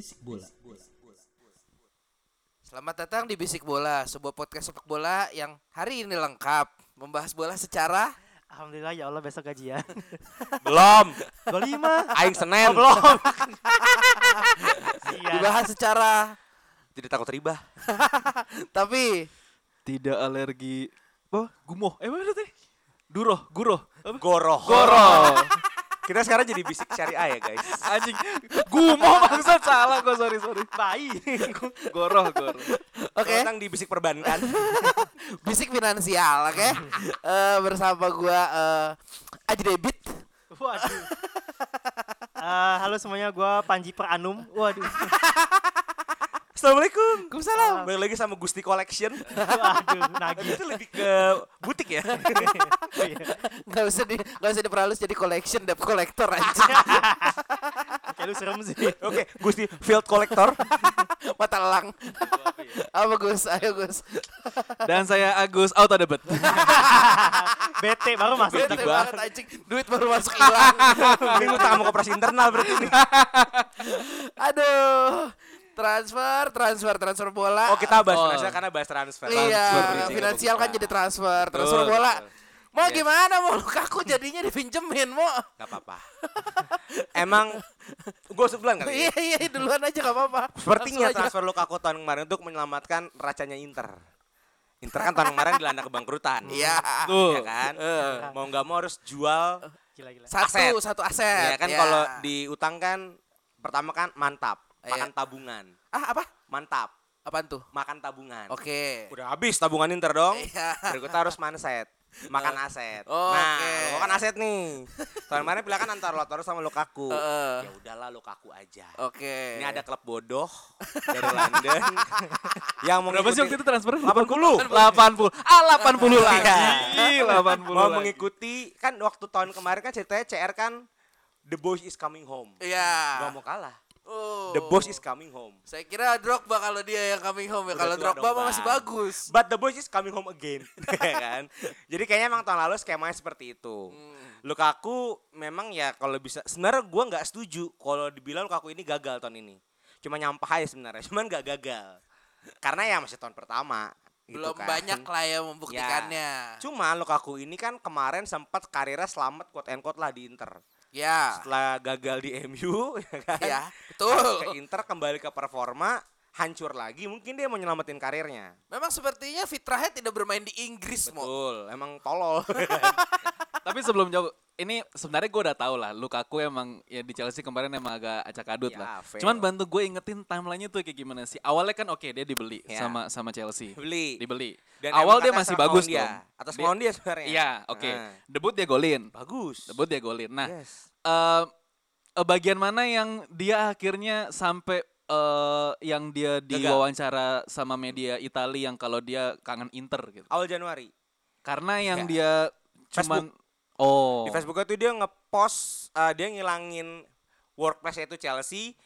Bisik bola. Selamat datang di Bisik Bola, sebuah podcast sepak bola yang hari ini lengkap membahas bola secara Alhamdulillah ya Allah besok gajian. Belum. 25. Aing Senin. Oh, belum. Dibahas secara Tidak takut riba. tapi tidak alergi apa gumoh eh mana tadi duroh guroh apa Goroh. goroh Kita sekarang jadi bisik syariah ya guys. anjing gumoh maksud salah kok sorry sorry Bayi. goroh goroh oke Datang di bisik perbankan. Bisik finansial, oke? Eh, bersama gua eh Aji Debit. Waduh. Eh, halo semuanya, gua Panji Peranum. Waduh. Assalamualaikum. Waalaikumsalam. Balik lagi sama Gusti Collection. Waduh, nagih. itu lebih ke butik ya. Nggak usah di nggak usah diperhalus jadi collection debt collector aja. Kayak lu serem sih. Oke, Gusti Field Collector. Mata elang. Apa Gus? Ayo Gus. dan saya Agus auto debet Bete baru masuk. Bete banget. anjing. Duit baru masuk hilang. Ini utang sama koperasi internal berarti ini. Aduh. Transfer, transfer, transfer bola. Oh, kita bahas Oh. finansial karena bahas transfer. Iya, Transfer finansial kan jadi transfer, transfer Betul, bola. betul. Mau Yes. gimana mau Lukaku jadinya dipinjemin mau? Gak apa-apa. Emang gue sebulan kali ya? Iya iya duluan aja gak apa-apa. Sepertinya aja. transfer Lukaku tahun kemarin untuk menyelamatkan racanya Inter. Inter kan tahun kemarin dilanda kebangkrutan. Iya. Ya kan? Mau nggak mau harus jual. Gila gila. Satu Aset. satu aset. Ya kan ya. kalau diutang kan pertama kan mantap, Iya. Makan tabungan. ah apa? Mantap, Apaan tuh? makan tabungan. Oke. Udah habis tabungan Inter dong. Iya. Berikutnya harus manset. Makan aset. Oh, nah, oke. lo kan aset nih. Tahun kemarin pilihan kan antara Lautaro sama Lukaku. Heeh. Ya udahlah Lukaku aja. Oke. Ini ada klub bodoh dari London yang mau berapa sih waktu itu transfer 80. 80 ah 80 lagi Iya. 80 mau lagi. mengikuti kan waktu tahun kemarin kan ceritanya CR kan The Boys is coming home. Iya. Gak mau kalah. Oh. The Boys is coming home. Saya kira Drogba kalau dia yang coming home ya. Kalau Drogba mah masih bagus. But The Boys is coming home again. Ya kan? Jadi kayaknya emang tahun lalu skemanya seperti itu. Hmm. Lukaku memang ya kalau bisa sebenarnya gua nggak setuju kalau dibilang Lukaku ini gagal tahun ini. Cuma nyampah aja sebenarnya, cuman nggak gagal. Karena ya masih tahun pertama. gitu Belum kan. banyak lah yang membuktikannya. Cuma Lukaku ini kan kemarin sempat karirnya selamat quote and quote lah di Inter. Ya. Setelah gagal di MU ya kan. Ya, betul. Ke Inter kembali ke performa hancur lagi mungkin dia mau nyelamatin karirnya. Memang sepertinya fitrahnya tidak bermain di Inggris, Mo. Betul, emang tolol. tapi sebelum jauh ini sebenarnya gue udah tahu lah Lukaku emang ya di Chelsea kemarin emang agak acak adut Ya, lah fail. cuman bantu gue ingetin timelinenya tuh kayak gimana sih awalnya kan oke dia dibeli Ya. sama sama Chelsea Beli. dibeli Dan awal dia masih bagus dia. dong Atas Dia- lawan dia sebenarnya. Iya, oke. Nah. Debut dia golin. Bagus. Debut dia golin. Nah, Yes. eh, bagian mana yang dia akhirnya sampai eh, yang dia diwawancara sama media Italia yang kalau dia kangen Inter gitu. Awal Januari. Karena yang Ya. dia cuman Facebook. Oh Di Facebook itu dia ngepost uh, dia ngilangin workplace itu Chelsea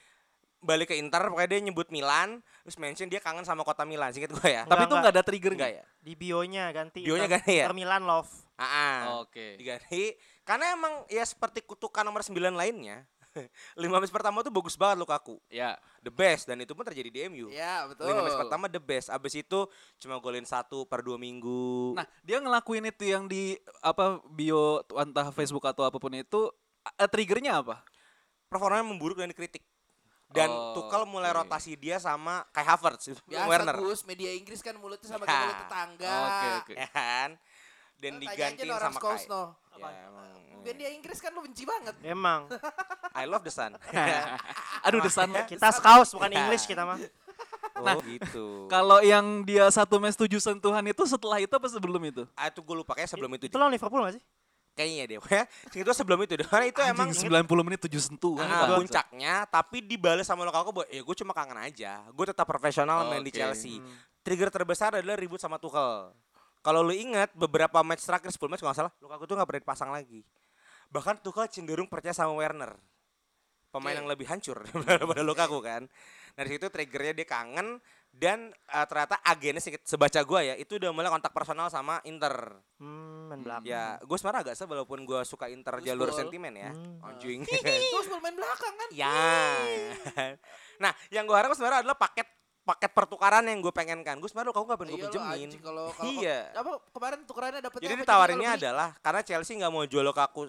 balik ke Inter pokoknya dia nyebut Milan terus mention dia kangen sama kota Milan singkat gue ya tapi itu enggak. nggak ada trigger nggak ya? Di bionya ganti. Bionya ganti ya? Inter Milan Love. Ah. Oke. diganti karena emang ya seperti kutukan nomor 9 lainnya lima match pertama tuh bagus banget Lukaku Ya. the best dan itu pun terjadi di MU Ya, betul. lima match pertama the best abis itu cuma golin satu per dua minggu Nah, dia ngelakuin itu yang di apa bio entah Facebook atau apa pun itu eh, triggernya apa? performanya memburuk dan dikritik dan Oh, Tuchel mulai oke. rotasi dia sama Kai Havertz Biasa Werner Gus, media Inggris kan mulutnya sama Ya. kayak mulut tetangga. Oke, oke. ya kan dan digantiin Nora sama Kai. No. Ya, emang. Bukan dia Inggris kan lu benci banget. Emang. I love the sun. Aduh desan. Kita scouts bukan English kita mah. oh gitu. Kalau yang dia satu match tujuh sentuhan itu setelah itu apa sebelum itu? Ah, itu gue lupa kayak sebelum itu. Itu lawan Liverpool gak sih? Kayaknya deh. Ya, itu sebelum itu deh. Karena itu emang Anjing, 90 menit tujuh sentuhan. Ah, puncaknya tapi dibales sama Lukaku bahwa ya gue cuma kangen aja gue tetap profesional main di Oke. Chelsea trigger terbesar adalah ribut sama Tuchel kalau lu ingat beberapa match terakhir 10 match kalau nggak salah Lukaku tuh nggak pernah dipasang lagi bahkan Tuchel cenderung percaya sama Werner pemain Oke. yang lebih hancur daripada Lukaku kan dari situ triggernya dia kangen dan eh, ternyata agennya sedikit sebaca gue ya itu udah mulai kontak personal sama Inter Hmm, main belakang. ya gue sebenarnya agak sebel walaupun gue suka Inter Terus jalur sentimen ya Hmm. anjing Terus main belakang kan. Ya. nah, yang gue harap sebenarnya adalah paket paket pertukaran yang gue pengen kan. Gue sebenarnya kamu nggak pengen gue Iya pinjemin. kalau Iya. apa kemarin tukerannya dapetnya Jadi ditawarinnya adalah karena Chelsea nggak mau jual Lukaku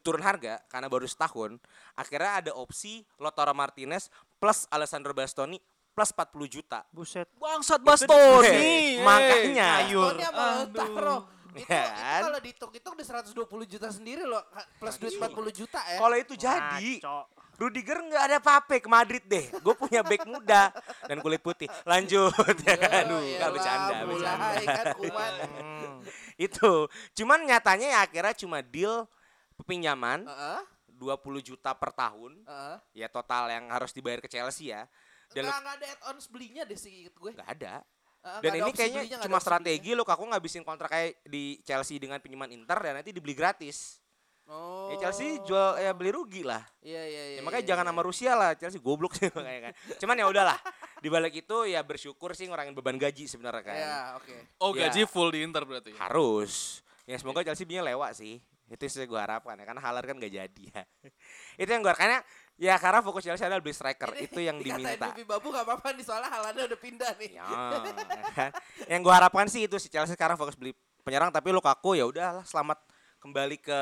turun harga karena baru setahun. Akhirnya ada opsi Lautaro Martinez plus Alessandro Bastoni plus 40 juta. Buset. Bangsat Bastoni. Eh, makanya. Ayur. Lautaro. Itu, itu kan? kalau dihitung-hitung di 120 juta sendiri loh plus duit 40 juta ya. Kalau itu jadi, Ngaco. Rudiger nggak ada apa-apa ke Madrid deh. Gue punya back muda dan kulit putih. Lanjut ya kan? Aduh, Ya nggak elah, bercanda, bercanda. kan kuman. Hmm, itu. Cuman nyatanya ya akhirnya cuma deal pinjaman Heeh. 20 juta per tahun. Heeh. Ya total yang harus dibayar ke Chelsea ya. Dan Nggak, nggak ada add-ons belinya deh sih gue. nggak ada. Dan ini kayaknya belinya, cuma strategi lo aku ngabisin kontrak kayak di Chelsea dengan pinjaman Inter dan nanti dibeli gratis. Oh. Ya Chelsea jual ya beli rugi lah. Iya iya iya. Ya, makanya iya, jangan iya. sama Rusia lah, Chelsea goblok sih makanya kan. Cuman ya udahlah. Di balik itu ya bersyukur sih ngurangin beban gaji sebenarnya kan. Iya, oke. Oh Ya. gaji full di Inter berarti. Harus. Ya semoga Chelsea punya lewat sih. Itu sih gue harapkan ya. Karena Haller kan gak jadi ya. itu yang gue karena ya karena fokus Chelsea adalah beli striker. Ini itu yang diminta. Bibi Babu gak apa-apa nih soalnya Halanda udah pindah nih. Ya, ya kan? yang gue harapkan sih itu si Chelsea sekarang fokus beli penyerang tapi Lukaku ya udahlah selamat kembali ke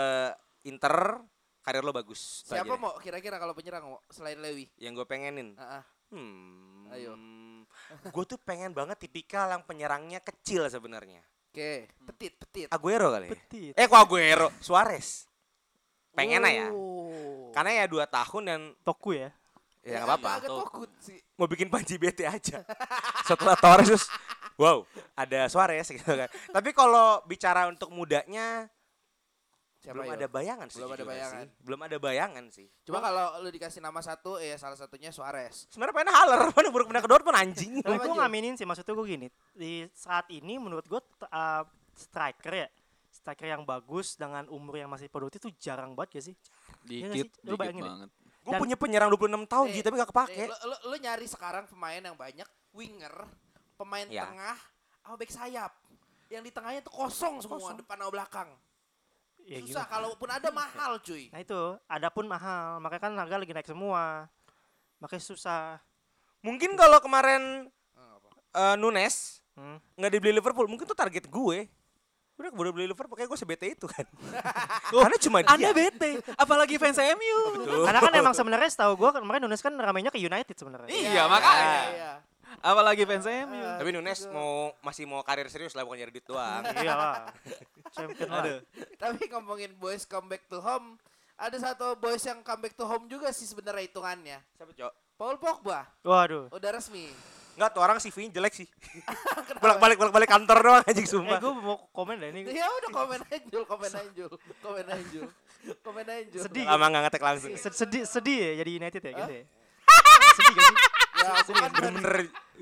Inter karir lo bagus. Siapa mau kira-kira kalau penyerang mau selain Lewi? yang gue pengenin? Heeh. Hmm. Ayo. Gue tuh pengen banget tipikal yang penyerangnya kecil sebenarnya. Oke, petit petit. Aguero kali. ya? Petit. Eh kok Aguero? Suarez. Pengen ya. Oh. Karena ya dua tahun dan Toku ya. ya nggak apa-apa. Agak takut sih. Mau bikin panji bete aja. Setelah Torres terus, wow, ada Suarez gitu kan. Tapi kalau bicara untuk mudanya, Siapa belum yo? ada bayangan sih. Belum ada bayangan. sih. Belum ada bayangan sih. Cuma kalau lu dikasih nama satu, ya salah satunya Suarez. Sebenarnya pengen Haller, mana buruk pindah ke Dortmund anjing. Tapi gue Jul? ngaminin sih maksud gue gini. Di saat ini menurut gue uh, striker ya. Striker yang bagus dengan umur yang masih produktif itu jarang banget gak sih? Iya Dikit, sih? Lu dikit banget. Gue punya penyerang 26 tahun Eh, Ji, tapi gak kepake. Nih, lu, lu, lu nyari sekarang pemain yang banyak, winger, pemain Ya. tengah, sama back sayap. Yang di tengahnya tuh kosong semua, Kosong. depan sama belakang. Ya Susah, gitu. kalaupun ada mahal cuy. Nah itu, ada pun mahal. Makanya kan harga lagi naik semua. Makanya susah. Mungkin kalau kemarin eh, Nunes Hmm. nggak dibeli Liverpool, mungkin tuh target gue. Udah keburu beli Liverpool, kayak gue sebete itu kan. Karena cuma dia. Anda bete, apalagi fans MU. Karena kan emang sebenarnya setahu gue kemarin Nunes kan ramainya ke United sebenarnya. Iya, makanya. Iya. Apalagi fans MU. Tapi Nunes mau masih mau karir serius lah bukan nyari duit doang. Iya lah. Champion lah. Tapi ngomongin boys comeback to home, ada satu boys yang comeback to home juga sih sebenarnya hitungannya. Siapa, Cok? Paul Pogba Waduh. udah resmi. Enggak tuh orang CV-nya jelek sih. Bolak-balik bolak-balik kantor doang anjing Eh sumpah. gue mau komen deh ini. Ya udah komen aja Jul, komen aja Jul. Komen aja Jul. Komen aja Jul. Sedih. Lama enggak ngetek langsung. Sed- Sedih, sedih ya jadi United ya gitu ya. sedih gak sih? Ya, aku kan Bener-bener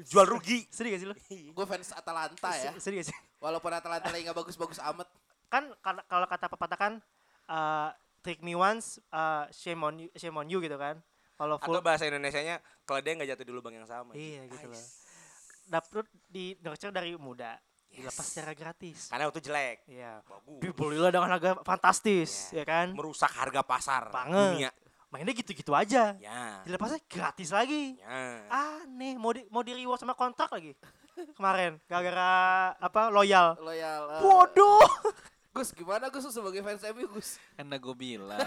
jual rugi. Sedih gak sih lo? gue fans Atalanta ya. Se- Sedih gak sih? Walaupun Atalanta lagi nggak bagus-bagus amat. Kan kal- kalau kata pepatah kan uh, trick me once, uh, shame on you, shame on you gitu kan. Kalau full Atau bahasa Indonesianya kalau dia nggak jatuh di lubang yang sama. Iya gitu loh. Dapet di nurture dari muda. Dilepas secara gratis. Karena waktu jelek. Iya. Bagus. Dibelilah dengan harga fantastis, Iya. ya kan? Merusak harga pasar Banget. dunia. Mainnya gitu-gitu aja. Ya. Dilepasnya gratis lagi. Ya. Aneh, mau di mau di reward sama kontrak lagi. Kemarin gara-gara apa loyal. Loyal. eh, Bodoh. Gus gimana Gus sebagai fans MU Gus? Karena gue bilang.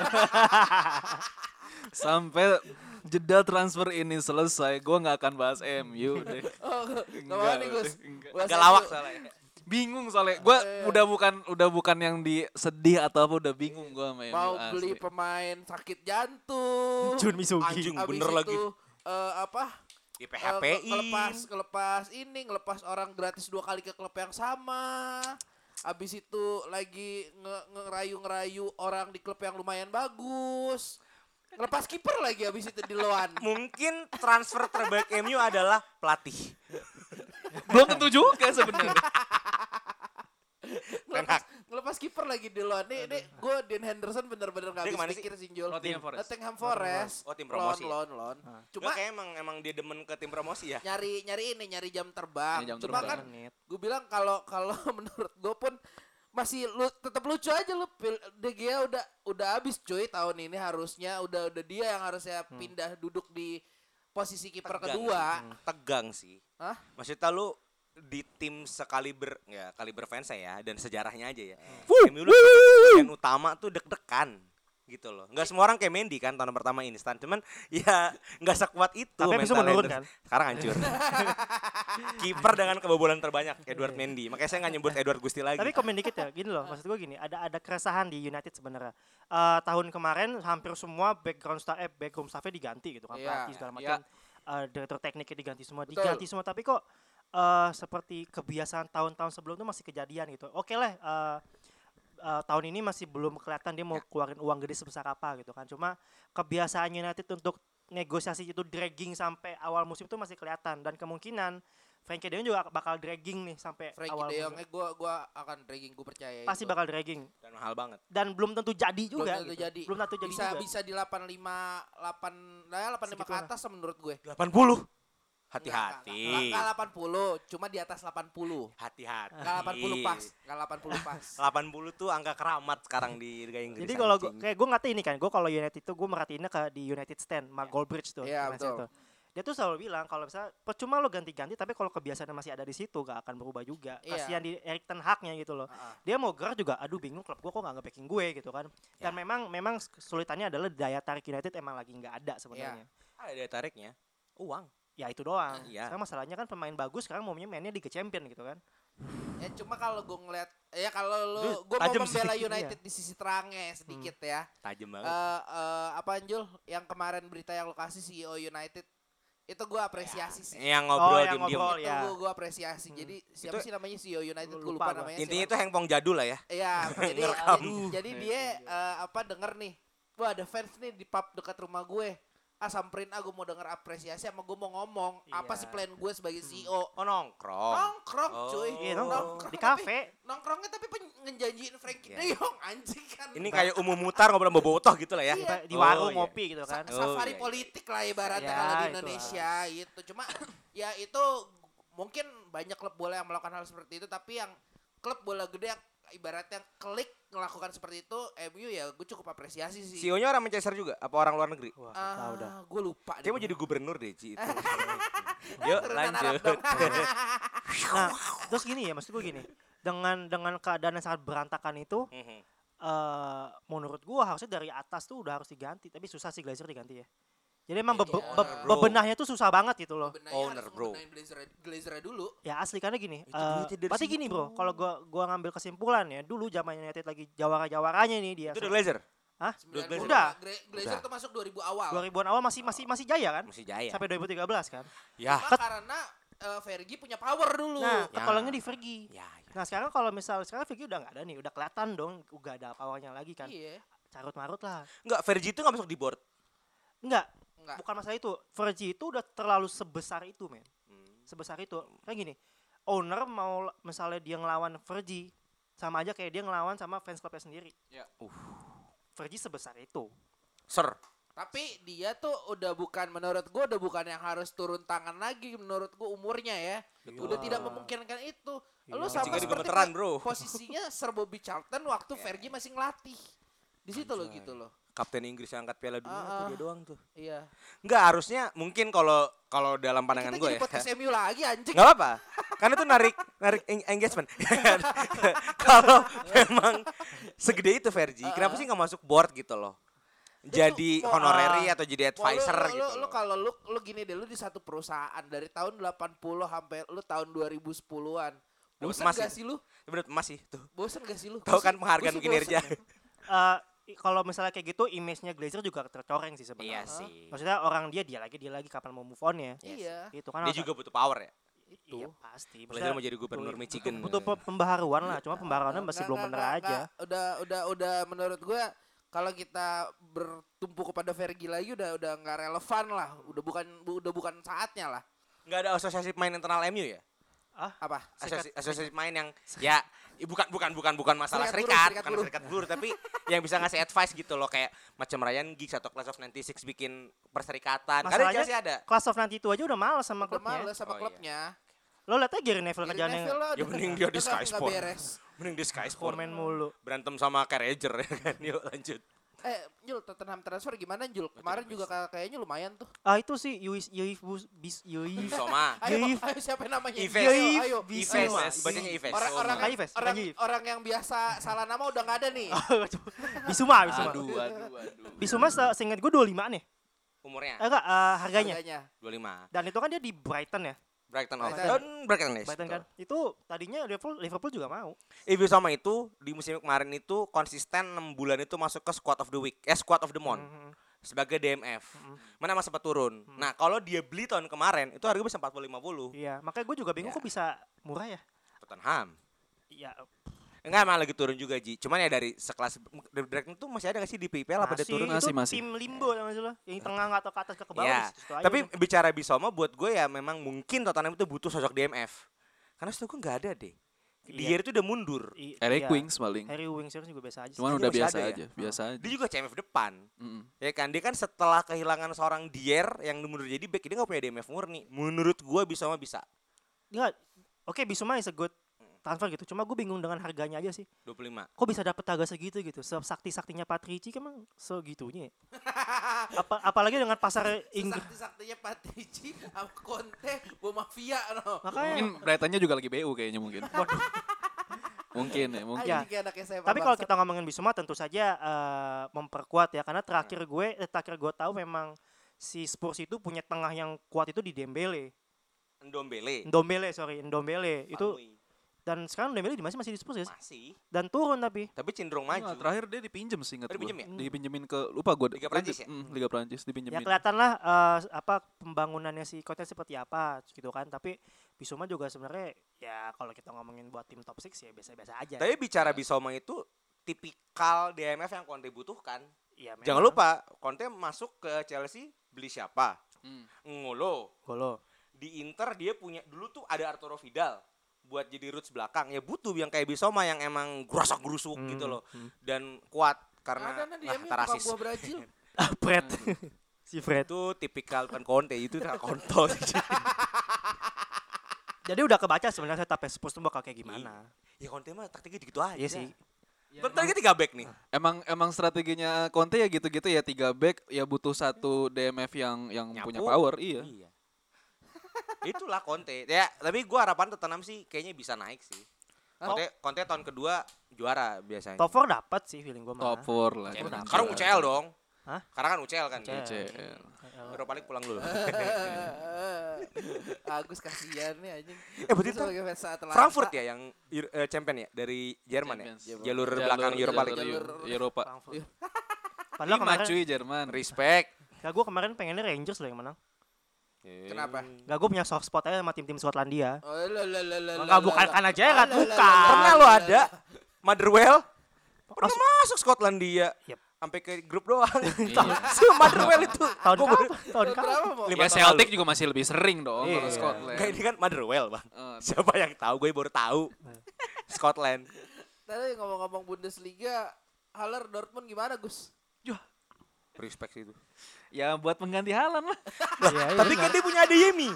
Sampai jeda transfer ini selesai, gue nggak akan bahas MU deh. Oh, Enggak, nih Gus? enggak. MU. lawak soalnya. Bingung soalnya. Gue Eh. udah bukan udah bukan yang di sedih atau apa udah bingung gue sama MU Mau asli. beli pemain sakit jantung. Jun Misugi. Anjing Abis bener itu, lagi. eh, apa? Di eh, PHP nge- ngelepas ngelepas ini ngelepas orang gratis dua kali ke klub yang sama. Abis itu lagi nge- ngerayu-ngerayu orang di klub yang lumayan bagus. Ngelepas kiper lagi abis itu di loan. Mungkin transfer terbaik MU adalah pelatih. Belum tentu juga sebenarnya. ngelepas, ngelepas kiper lagi di luar. Nih nih gue Dean Henderson bener-bener gak habis ke mana sih? pikir Sinjol Nottingham Forest. Nottingham Forest. Oh, tim promosi lon lon lon Cuma cuma kayak emang emang dia demen ke tim promosi ya. nyari nyari ini nyari jam terbang. Nyari jam cuma terbang. kan gue bilang kalau kalau menurut gue pun masih lu tetap lucu aja lu. Pil- De Gea udah udah habis cuy tahun ini. Harusnya udah udah dia yang harusnya pindah duduk di posisi kiper kedua sih. Tegang sih. Hah? Maksudnya lu di tim sekaliber ya kaliber fans saya dan sejarahnya aja ya. Hmm. MU lu utama tuh deg-degan gitu loh. Enggak semua orang kayak Mendy kan tahun pertama instan, cuman ya nggak sekuat itu Tapi mental menurun kan? Sekarang hancur. Kiper dengan kebobolan terbanyak Edward Mendy. Makanya saya nggak nyebut Edward Gusti lagi. Tapi komen dikit ya, gini loh, maksud gue gini, ada ada keresahan di United sebenarnya. Eh, tahun kemarin hampir semua background staff, eh, background staffnya diganti gitu kan, Iya, pelatih segala iya. macam, Eh, direktur tekniknya diganti semua, Betul. diganti semua. Tapi kok eh, seperti kebiasaan tahun-tahun sebelum itu masih kejadian gitu. Oke lah, eh, eh, tahun ini masih belum kelihatan dia mau Ya. keluarin uang gede sebesar apa gitu kan. Cuma kebiasaan United untuk negosiasi itu dragging sampai awal musim itu masih kelihatan dan kemungkinan Frankie De Jong juga bakal dragging nih sampai Frankie awal De Jong eh gua gua akan dragging gue percaya Pasti itu. bakal dragging dan mahal banget. dan belum tentu jadi Belum juga tentu gitu. jadi. belum tentu jadi bisa juga. bisa di 85 8 nah 85 ke Segitulah. atas menurut gue 80. Hati-hati. enggak, enggak 80 cuma di atas 80 Hati-hati. enggak 80 pas enggak 80 pas 80 tuh angka keramat sekarang di Liga Inggris. jadi kalau gua, kayak gue ngerti ini kan gue kalau United itu gue merhatiinnya ke di United Stand Mark Goldbridge tuh Iya, defense-nya betul. tuh. dia tuh selalu bilang kalau misalnya percuma lo ganti-ganti tapi kalau kebiasaan masih ada di situ gak akan berubah juga Iya. kasihan di Erik Ten Hag-nya gitu loh Ah, ah. dia mau gerak juga aduh bingung klub gue kok gak nge-backing gue gitu kan dan Ya. memang memang kesulitannya adalah daya tarik United emang lagi nggak ada sebenarnya ada daya tariknya. Uang. Ya itu doang Iya. sekarang masalahnya kan pemain bagus sekarang maunya mainnya Liga Champion gitu kan ya cuma kalau gue ngeliat ya kalau lu gue mau sih. membela Iya. United di sisi terangnya sedikit ya Tajam banget. eh, apa Anjul yang kemarin berita yang lokasi CEO United itu gue apresiasi sih yang ngobrol Oh, yang diem-diem. ngobrol. itu ya. gue gue apresiasi jadi siapa Itu- sih namanya CEO United gue Lupa lupa namanya Intinya siapa. itu hengpong jadul lah ya. Iya, jadi jadi, jadi dia eh, apa denger nih. Wah, ada fans nih di pub dekat rumah gue. Ah samperin ah gue mau denger apresiasi sama gue mau ngomong apa Iya. sih plan gue sebagai CEO. Oh nongkrong. Nongkrong Oh. cuy. Iya, nongkrong. Di tapi- kafe. Nongkrongnya tapi ngejanjiin Frankie Iya. De Jong anjing kan. Ini kayak umum mutar ngobrol sama botoh gitu lah ya. Iya. di Oh, warung iya. ngopi gitu kan Sa- Oh, safari iya, iya. politik lah ibaratnya Ya, kalau di. Indonesia gitu. Cuma ya itu mungkin banyak klub bola yang melakukan hal seperti itu tapi yang klub bola gede yang ibaratnya klik melakukan seperti itu MU ya gue cukup apresiasi sih. CEO-nya orang Manchester juga apa orang luar negeri? wah nggak tahu dah Ah, gue lupa. Dia mau jadi gubernur deh, Ci itu. Yuk lanjut. nah terus gini ya maksud gue gini dengan dengan keadaan yang sangat berantakan itu eh menurut gua harusnya dari atas tuh udah harus diganti tapi susah sih Glazer diganti ya jadi emang be- Bro. bebenahnya tuh susah banget gitu loh Owner, harus bro. Glazer Glazer dulu. ya asli karena gini Itu eh, berarti gini bro kalau gua gua ngambil kesimpulan ya dulu zaman United lagi jawara jawaranya nih dia Itu udah Glazer. Hah? 90. Glazer. Udah. Glazer tuh masuk 2000 awal. 2000-an awal masih masih masih jaya kan Mesti jaya. sampai 2013 kan Ya. Cuma karena eh, Fergie punya power dulu. nah Ya. ketolongnya di Fergie Ya, ya. nah sekarang kalau misal sekarang Fergie udah nggak ada nih udah kelihatan dong udah ada powernya lagi kan Iya. carut marut lah Enggak, Fergie itu enggak masuk di board. enggak Enggak. bukan masalah itu Fergie itu udah terlalu sebesar itu men Hmm. sebesar itu kayak gini owner mau misalnya dia ngelawan Fergie sama aja kayak dia ngelawan sama fans clubnya sendiri Ya. Fergie sebesar itu Sir. Tapi dia tuh udah bukan menurut gua udah bukan yang harus turun tangan lagi menurut gua umurnya ya. Udah tidak memungkinkan itu. Lu Iya. sama Jika seperti bro. posisinya Sir Bobby Charlton waktu Fergie masih ngelatih. Di situ loh gitu loh. Kapten Inggris yang angkat Piala Dunia Ah, tuh ah. dia doang tuh. Iya. Enggak, harusnya mungkin kalau kalau dalam pandangan Kita gue ya. podcast MU lagi anjing. Enggak apa-apa. Karena itu narik narik eng- engagement. kalau memang segede itu Fergie, kenapa sih nggak masuk board gitu loh? Jadi mau- honorary ah, atau jadi lu- advisor lu, gitu. lu, lu kalau lu lu gini deh lu di satu perusahaan dari tahun 80 sampai lu tahun 2010-an Bosen emas gak ya? sih lu? Bener emas sih tuh. Bosen gak sih lu? Tahu kan penghargaan kinerja. bosen. Kalau misalnya kayak gitu image-nya Glazer juga tercoreng sih sebenarnya. Iya sih. Maksudnya orang dia dia lagi dia lagi kapan mau move on ya? Iya. Itu kan Dia juga butuh power ya. Iya pasti. Glazer Maksudnya mau jadi gubernur Michigan. Butuh, butuh pe- pembaharuan lah, cuma pembaharuannya masih Nggak, belum bener aja. Udah udah udah menurut gua kalau kita bertumpu kepada Fergie lagi udah udah nggak relevan lah. Udah bukan bu- udah bukan saatnya lah. Nggak ada asosiasi main internal MU ya? Apa? Asosiasi, asosiasi main yang ya bukan bukan bukan bukan masalah Serikat serikat, serikat bukan buruh. serikat buruh, tapi yang bisa ngasih advice gitu loh kayak macam Ryan Giggs atau Class of 96 bikin perserikatan. Masalahnya Chelsea ada. Class of nanti itu aja udah males sama Udah klubnya. males sama Oh, iya. klubnya. Lo liat aja Gary Neville lah Ya udah- mending dia di udah Sky Sport. beres. Mending di Sky Sport. komen mulu. Berantem sama Carragher ya kan. Yuk lanjut. Eh, Jul, Tottenham transfer gimana Jul? Kemarin juga ka- kayaknya lumayan tuh. Ah itu sih Yui Yui Bus bis Yui. Soma. Ayo, siapa namanya? Ives. Ayo. Ives, bacanya Ives. Orang orang Bukan Ives, orang, orang yang biasa salah nama udah nggak ada nih. Bisuma, Bisuma. Aduh, aduh, aduh. Bisuma se- seingat gue 25 nih. Umurnya enggak eh, harganya. Harganya. 25. Dan itu kan dia di Brighton ya. Brighton of Brighton. Brighton. Brighton kan. Itu tadinya Liverpool Liverpool juga mau. Ibu sama itu di musim kemarin itu konsisten 6 bulan itu masuk ke squad of the week, eh squad of the month Mhm. sebagai DMF. Mana masih sempat turun. Nah, kalau dia beli tahun kemarin itu harganya bisa 40 50. Iya, makanya gue juga bingung Ya. kok bisa murah ya. Tottenham. Iya, Enggak emang lagi turun juga Ji. Cuman ya dari sekelas dari Brighton tuh masih ada gak sih di PPL apa dia masih, turun? itu Masih, masih. tim limbo yang maksud lo. Yang tengah nggak tahu ke atas ke ke bawah. Iya. di aja Tapi udah. bicara Bisoma buat gue ya memang mungkin Tottenham itu butuh sosok DMF. Karena setahu gue nggak ada deh. Iya. Dia itu udah mundur. I- Eric iya. Wings paling. Harry Wings juga biasa aja. sih. Cuman udah biasa ya? aja, biasa aja. Dia juga CMF depan. Mm-mm. Ya kan dia kan setelah kehilangan seorang Dier yang mundur jadi back dia nggak punya DMF murni. Menurut gua Bisoma bisa Enggak. Oke, Bisuma is a good transfer gitu. Cuma gue bingung dengan harganya aja sih. 25. Kok bisa dapet harga segitu gitu? Sakti-saktinya Patrici kan emang segitunya. ya? Apa apalagi dengan pasar Inggris. Sakti-saktinya Patrici sama Conte, bawa mafia no. Makanya Mungkin Brightonnya juga lagi BU kayaknya mungkin. mungkin ya, mungkin. Ya. Tapi kalau kita ngomongin Bisuma tentu saja eh, memperkuat ya karena terakhir gue eh, terakhir gue tahu memang si Spurs itu punya tengah yang kuat itu di Dembele. Ndombele. Ndombele sorry, Ndombele itu. Dan sekarang Dembele di masih masih di Spurs ya? masih. Dan turun tapi Tapi cenderung Nah, maju. terakhir dia dipinjem sih ingat Oh, gua. dipinjem ya? Dipinjemin ke lupa gue. Liga Prancis ya? Liga Prancis ya dipinjemin. kelihatan lah eh, apa pembangunannya si Conte seperti apa gitu kan. Tapi Bisuma juga sebenarnya ya kalau kita ngomongin buat tim top 6 ya biasa-biasa aja. Tapi bicara Bisoma itu tipikal DMF yang Conte butuhkan. ya, memang. Jangan lupa Conte masuk ke Chelsea beli siapa? Hmm. Ngolo. Golo. Di Inter dia punya dulu tuh ada Arturo Vidal buat jadi roots belakang. Ya butuh yang kayak Bisoma yang emang gerusak gerusuk Hmm, gitu loh hmm. dan kuat karena ada nah nah, tarasis. tukang buah Brazil. Ah, Fred. si Fred. itu tipikal bukan Conte itu tak kontol. Jadi udah kebaca sebenarnya tapi Spurs tuh bakal kayak gimana. ya Conte mah taktiknya gitu aja. Iya sih. Kan tadi tiga back nih. Emang emang strateginya Conte ya gitu-gitu ya tiga back ya butuh satu DMF yang yang Nyapu. punya power iya. Itulah Conte. Ya, tapi gua harapan Tottenham sih kayaknya bisa naik sih. Hah? Conte, Conte tahun kedua juara biasanya. Top 4 dapat sih feeling gue Top malah. 4 lah. Udah. Sekarang UCL dong. Hah? Karena kan UCL kan. UCL. UCL. Europa League pulang dulu. Agus kasihan nih anjing. Eh, berarti Dia sebagai fans Atalanta. Frankfurt ya yang eh, champion ya dari Jerman ya. Champions. Jalur, belakang Europa League. jalur Eropa. Iya. Padahal kemarin, cuy Jerman. Respect. ya gue kemarin pengennya Rangers loh yang menang. Kenapa? Gak gue punya soft spot aja sama tim-tim Skotlandia. Oh, Enggak bukan Lah, lah, bukan. lah, lah, Pernah lo ada Motherwell? Pernah As- masuk Skotlandia. Yep. Sampai ke grup doang. Iya. Si Motherwell itu. Tahun kapan? Tahun Tahun kapan? berapa mau? Lima Ya Celtic juga masih lebih sering dong Iya. kalau Scotland. Kayak ini kan Motherwell bang. Eh, Siapa yang tahu? Gue baru tahu. Scotland. Tadi ngomong-ngomong Bundesliga, Haller Dortmund gimana Gus? Respect itu. Ya buat pengganti Halan lah. Iya, iya, Tapi kan dia punya Adeyemi.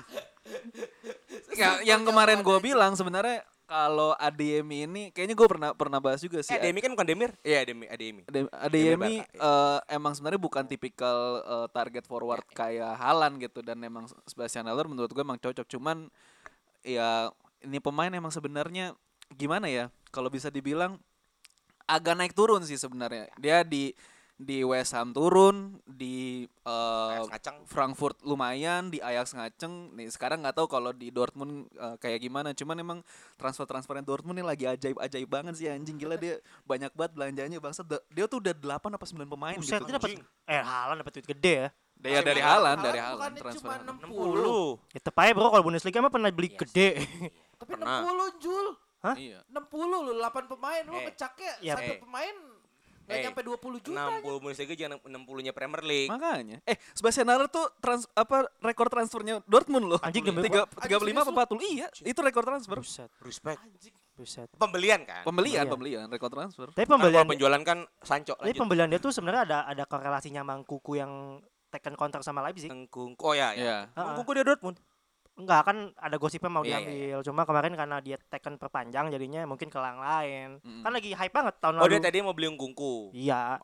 Ya, yang kemarin gue bilang sebenarnya kalau Adeyemi ini kayaknya gue pernah pernah bahas juga sih. Eh, Adeyemi kan bukan Demir? Iya, Adeyemi. Adeyemi. Ade- Adeyemi Barca, eh, emang sebenarnya bukan tipikal eh, target forward kayak Halan gitu dan emang Sebastian Haller menurut gue emang cocok cuman ya ini pemain emang sebenarnya gimana ya kalau bisa dibilang agak naik turun sih sebenarnya dia di di West Ham turun, di eh, Ajax ngaceng. Frankfurt lumayan, di Ajax ngaceng. Nih sekarang nggak tahu kalau di Dortmund eh, kayak gimana. Cuman emang transfer-transfernya Dortmund nih lagi ajaib-ajaib banget sih anjing gila dia banyak banget belanjanya bangsa. Dia tuh udah 8 apa 9 pemain Buset, gitu. dia dapat eh Haaland dapat duit gede ya. Ya dari Haaland Haaland, dari bukannya Haaland cuma transfer. 60. 60. Ya tetep aja bro kalau Bundesliga mah pernah beli gede. Tapi Pernah. 60 Jul. Iya. 60 lu 8 pemain lu Eh. ngecaknya Ya. satu Eh. pemain nggak Eh, nyampe 20 juta. 60 Bundesliga jangan 60-nya Premier League. Makanya. Eh, Sebastian Haller tuh trans apa rekor transfernya Dortmund loh. Anjing, demi Tiga- apa? 35 apa Anjing, 40. Iya, itu rekor transfer. Buset, Respect. Anjing. buset. Pembelian kan? Pembelian, Pembelian. pembelian, rekor transfer. Tapi pembelian kalau penjualan kan Sancho tapi lanjut. pembelian dia tuh sebenarnya ada ada korelasinya sama Kuku yang Tekken counter sama Leipzig. Engkung. Oh ya, Iya. ya. Ha-ha. Engkung dia Dortmund. Enggak kan ada gosipnya mau Iya, iya, diambil. Cuma kemarin karena dia Tekken perpanjang jadinya mungkin ke lain. Mm. Kan lagi hype banget tahun Oh lalu. dia tadi mau beli Engkungku. Iya.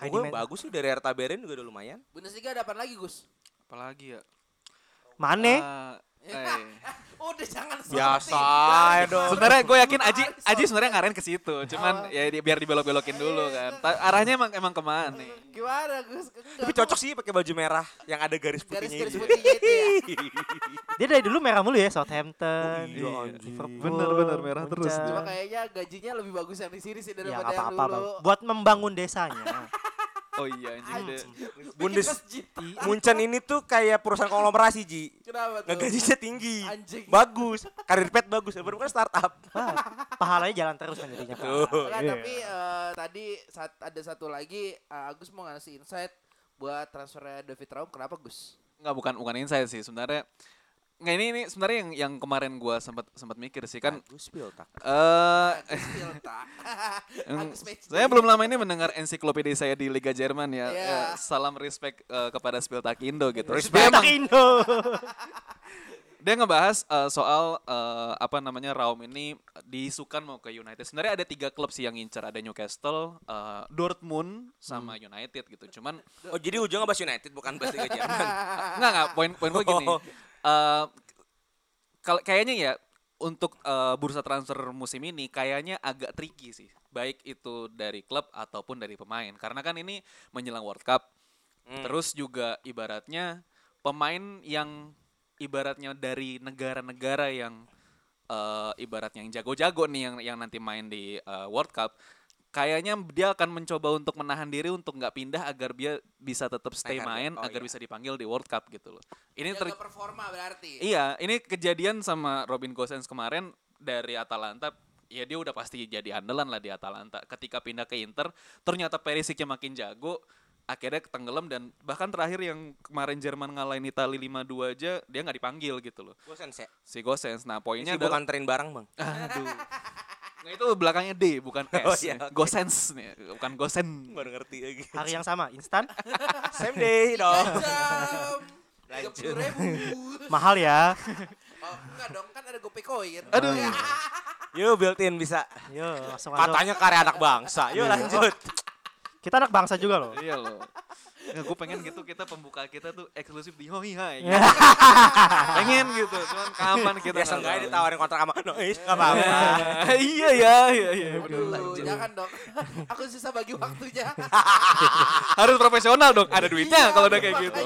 Heidi Gue bagus sih dari Hertha Berlin juga udah lumayan. Bundesliga ada apa lagi Gus? Apalagi ya? Mane Ah, eh. Udah jangan Biasa ya dong. Sebenarnya gue yakin Aji. Aji sebenarnya ngarahin ke situ, cuman Oh. ya biar dibelok-belokin dulu kan. Ta- arahnya emang emang ke mana nih? Gimana Gus? Tapi cocok sih pakai baju merah yang ada garis putihnya Garis-garis itu. putihnya itu ya. dia dari dulu merah mulu ya Southampton. Oh iya, anjing. Bener, bener, merah terus. Cuma kayaknya gajinya lebih bagus yang di sini sih Ya daripada yang apa-apa dulu. Bang. Buat membangun desanya. Oh iya anjing Bundes-. Munchen ini tuh kayak perusahaan konglomerasi Ji. Kenapa tuh? Ngegajinya tinggi. Anjing. Bagus. Karir pet bagus. Baru kan startup. Wah, pahalanya jalan terus kan jadinya. Tuh. Enggak, Iya. tapi eh, tadi saat ada satu lagi eh, Agus mau ngasih insight buat transfernya David Raum kenapa Gus? Nggak bukan bukan insight sih sebenarnya. Nggak ini ini sebenarnya yang yang kemarin gua sempat sempat mikir sih kan Piltak. eh Agus Pilta. Em, Agus Matchday. saya belum lama ini mendengar ensiklopedia saya di Liga Jerman ya. Iya. Ya, salam respect eh, kepada Spiltak Indo gitu. Respect. Emang Indo. dia ngebahas eh, soal eh, apa namanya Raum ini diisukan mau ke United. Sebenarnya ada tiga klub sih yang ngincar, ada Newcastle, eh, Dortmund, sama United gitu. Cuman Oh jadi ujungnya bahas United bukan bahas Liga Jerman. nggak nggak poin poin gue gini. Eh, kal- kayaknya ya untuk eh, bursa transfer musim ini kayaknya agak tricky sih. Baik itu dari klub ataupun dari pemain. Karena kan ini menjelang World Cup. Hmm. Terus juga ibaratnya pemain yang ibaratnya dari negara-negara yang eh, ibaratnya yang jago-jago nih yang yang nanti main di eh, World Cup kayaknya dia akan mencoba untuk menahan diri untuk nggak pindah agar dia bisa tetap stay harga. main Oh, agar iya. bisa dipanggil di World Cup gitu loh. Ini ter- performa berarti. Iya, ini kejadian sama Robin Gosens kemarin dari Atalanta. Ya dia udah pasti jadi andalan lah di Atalanta. Ketika pindah ke Inter, ternyata Perisicnya makin jago. Akhirnya tenggelam dan bahkan terakhir yang kemarin Jerman ngalahin Italia 5-2 aja dia nggak dipanggil gitu loh. Bosan sih. Si Gosens. Nah poinnya Ini bukan adalah anterin barang bang. aduh. Nah itu belakangnya D bukan S. Oh, iya, oke. Gosens nih, bukan Gosen. Baru ngerti lagi. Hari yang sama, instan. Same day dong. Lanjut. 30 ribu. Mahal ya. Oh, enggak dong, kan ada GoPay Coin. Aduh. Yuk built in bisa. Yo, langsung. Katanya karya anak bangsa. Yuk lanjut. Kita anak bangsa juga loh. iya loh. Ya, gue pengen gitu kita pembuka kita tuh eksklusif di Hoi Hai. Ya. pengen gitu, cuman kapan kita Ya nggak seenggaknya ditawarin kontrak sama Noise nggak apa-apa. iya ya, iya iya. Aduh, jangan dong. Aku susah bagi waktunya. Harus profesional dong. Ada duitnya Iya, kalau udah kayak gitu.